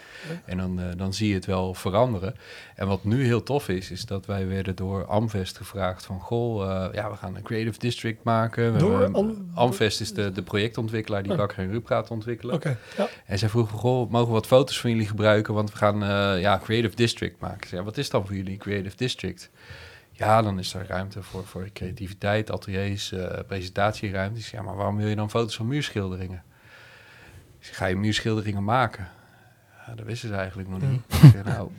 En dan, eh, dan zie je het wel veranderen. En wat nu heel tof is, is dat wij werden door Amvest gevraagd van... Goh, eh, ja, we gaan een Creative District maken. We Door hebben- Am- Amvest is de, de projectontwikkelaar die Oh. Bakker en Rup gaat ontwikkelen. En zij vroegen, goh, mogen we wat foto's van jullie gebruiken? Want we gaan eh, ja, Creative District maken. Ja, wat is dan voor jullie Creative District? Ja, dan is er ruimte voor, voor creativiteit, ateliers, eh presentatieruimtes. Ik zei, Ja, maar waarom wil je dan foto's van muurschilderingen? Zei, ga je muurschilderingen maken? Ja, dat wisten ze eigenlijk nog niet. Nou,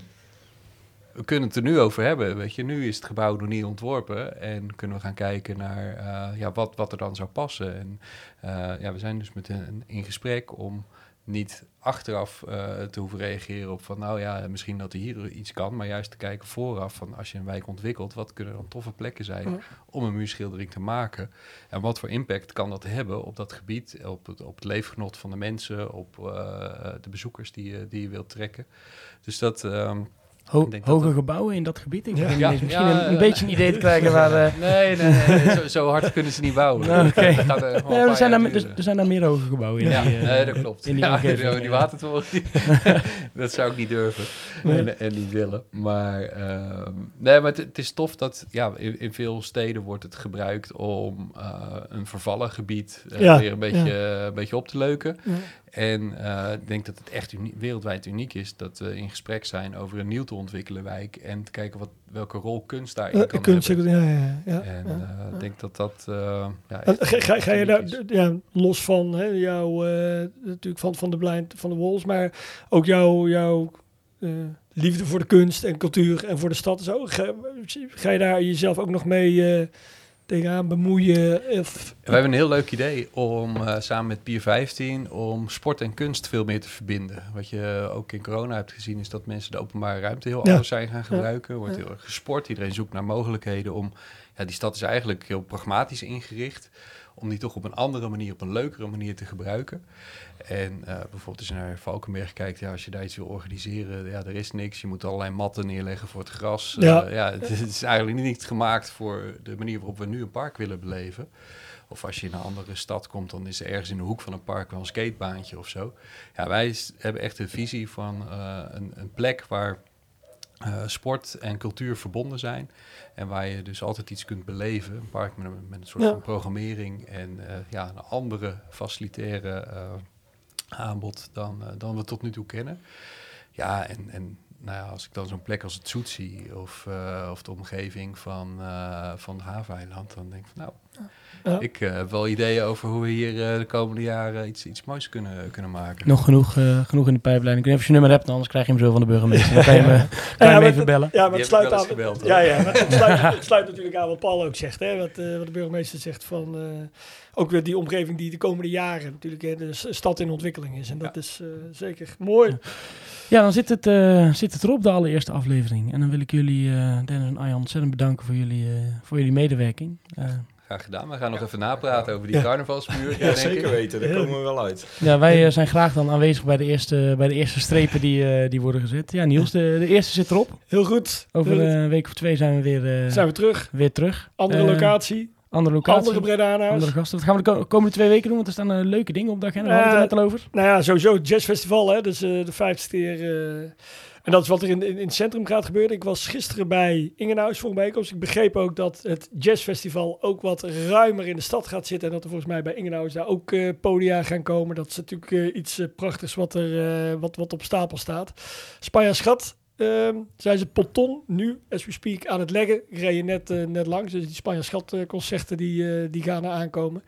we kunnen het er nu over hebben. Weet je, nu is het gebouw nog niet ontworpen. En kunnen we gaan kijken naar eh, ja, wat, wat er dan zou passen. En eh, ja, we zijn dus met een, in gesprek om niet achteraf eh, te hoeven reageren op van nou ja, misschien dat er hier iets kan, maar juist te kijken vooraf van als je een wijk ontwikkelt, wat kunnen dan toffe plekken zijn Ja. om een muurschildering te maken en wat voor impact kan dat hebben op dat gebied, op het, op het leefgenot van de mensen, op eh, de bezoekers die je, die je wilt trekken. Dus dat, ehm, Ho- hoge gebouwen in dat gebied? Ik Ja. misschien ja, een, een beetje een idee te krijgen waar... eh, nee, nee, nee, zo, zo hard kunnen ze niet bouwen. Nou, gaat er nee, er, zijn daar, er, er zijn daar meer hoge gebouwen in. Ja, die, eh, nee, dat klopt. In die ja, omgeving, die ja. watertoren, die- dat zou ik niet durven en, en niet willen. Maar, ehm, nee, maar het, is tof dat ja, in, in veel steden wordt het gebruikt om eh, een vervallen gebied Ja, weer een beetje, een beetje op te leuken. En eh, ik denk dat het echt wereldwijd uniek is dat we in gesprek zijn over een nieuw te ontwikkelen wijk en te kijken wat, welke rol kunst daarin Eh, kan kunst, hebben. ja, ja, ja. En ja. eh, ik denk dat dat ja, Ga, ga, ga je daar, ja, los van hè, jouw, natuurlijk van, van de blind, van de Walls, maar ook jouw, jouw liefde voor de kunst en cultuur en voor de stad en zo. Ga, ga je daar jezelf ook nog mee tegenaan bemoeien? Of, We hebben een heel leuk idee om eh, samen met Pier 15 om sport en kunst veel meer te verbinden. Wat je ook in corona hebt gezien is dat mensen de openbare ruimte heel Ja. anders zijn gaan gebruiken. Er wordt heel erg gesport. Iedereen zoekt naar mogelijkheden om... Ja, die stad is eigenlijk heel pragmatisch ingericht. Om die toch op een andere manier, op een leukere manier te gebruiken. En eh, bijvoorbeeld als je naar Valkenberg kijkt, ja, als je daar iets wil organiseren, ja, er is niks. Je moet allerlei matten neerleggen voor het gras. Ja. Eh, ja, het is eigenlijk niet gemaakt voor de manier waarop we nu een park willen beleven. Of als je in een andere stad komt, dan is er ergens in de hoek van een park wel een skatebaantje of zo. Ja, wij hebben echt een visie van eh, een, een plek waar eh, sport en cultuur verbonden zijn. En waar je dus altijd iets kunt beleven. Een park met een, met een soort Ja. van programmering en eh, ja, een andere facilitaire eh, aanbod dan, dan we tot nu toe kennen. Ja, en, en nou ja, als ik dan zo'n plek als het Zoet zie of, of de omgeving van, van de haveneiland, dan denk ik van nou, Ja. ik eh, heb wel ideeën over hoe we hier eh, de komende jaren iets, iets moois kunnen, kunnen maken. Nog genoeg, eh, genoeg in de pijplijn. Ik weet niet of je nummer hebt, anders krijg je hem zo van de burgemeester. Dan kan je hem, kan Ja, hem even het- bellen. Ja, maar het sluit aan. gebeld, ja, ja, maar het sluit, het sluit natuurlijk aan wat Paul ook zegt. Hè? Wat, eh, wat de burgemeester zegt van eh, ook weer die omgeving die de komende jaren natuurlijk hè, de stad in ontwikkeling is. En dat is eh, zeker mooi. Ja, dan zit het, eh, zit het erop, de allereerste aflevering. En dan wil ik jullie, eh, Dennis en Arjan, ontzettend bedanken voor jullie, eh, voor jullie medewerking. Graag gedaan. We gaan nog even napraten over die Ja. carnavalsmuur. Ja, denk zeker ik. weten. Daar Ja. komen we wel uit. ja, wij eh, zijn graag dan aanwezig bij de eerste, bij de eerste strepen die, eh, die worden gezet. Ja, Niels, de, de eerste zit erop. Heel goed. Over Heel goed. een week of twee zijn we weer, eh, zijn we terug. weer terug. Andere locatie. Andere locatie. Andere Bredana's. Andere gasten. Wat gaan we de ko- komende twee weken doen? Want er staan leuke dingen op de agenda. We hadden het er net al over. Nou ja, sowieso het jazzfestival, hè. Dus eh, de vijftigste keer. eh, en dat is wat er in, in, het centrum gaat gebeuren. Ik was gisteren bij Ingenhuis voor een. Ik begreep ook dat het jazzfestival ook wat ruimer in de stad gaat zitten. En dat er volgens mij bij Ingenhuis daar ook eh, podia gaan komen. Dat is natuurlijk eh, iets eh, prachtigs wat, er, wat, wat op stapel staat. Spanja Schat. Ehm, zijn ze Poton nu, as we speak, aan het leggen. Ik reed je net, eh, net langs. Dus die Spanja Schat eh, concerten die, eh, die gaan er aankomen.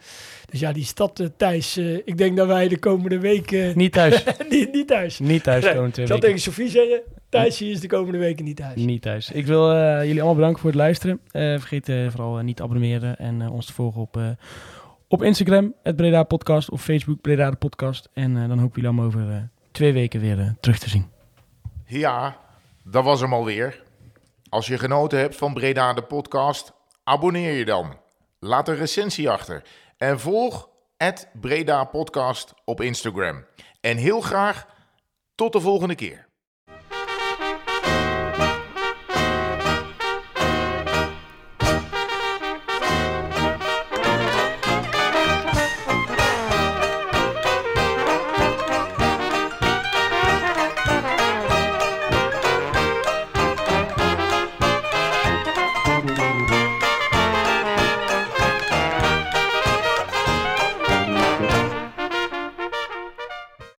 Dus ja, die stad, eh, Thijs. eh, ik denk dat wij de komende weken Niet thuis. niet, niet thuis. Niet thuis Nee, ik zal tegen Sofie zeggen, Thijs hier is de komende weken niet thuis. Niet thuis. Ik wil eh, jullie allemaal bedanken voor het luisteren. Eh, vergeet eh, vooral niet te abonneren en eh, ons te volgen op, eh, op Instagram, het Breda Podcast, of Facebook, Breda de Podcast. En eh, dan hopen jullie allemaal over eh, twee weken weer terug te zien. Ja, dat was hem alweer. Als je genoten hebt van Breda de podcast, abonneer je dan. Laat een recensie achter. En volg Breda Podcast op Instagram. En heel graag tot de volgende keer.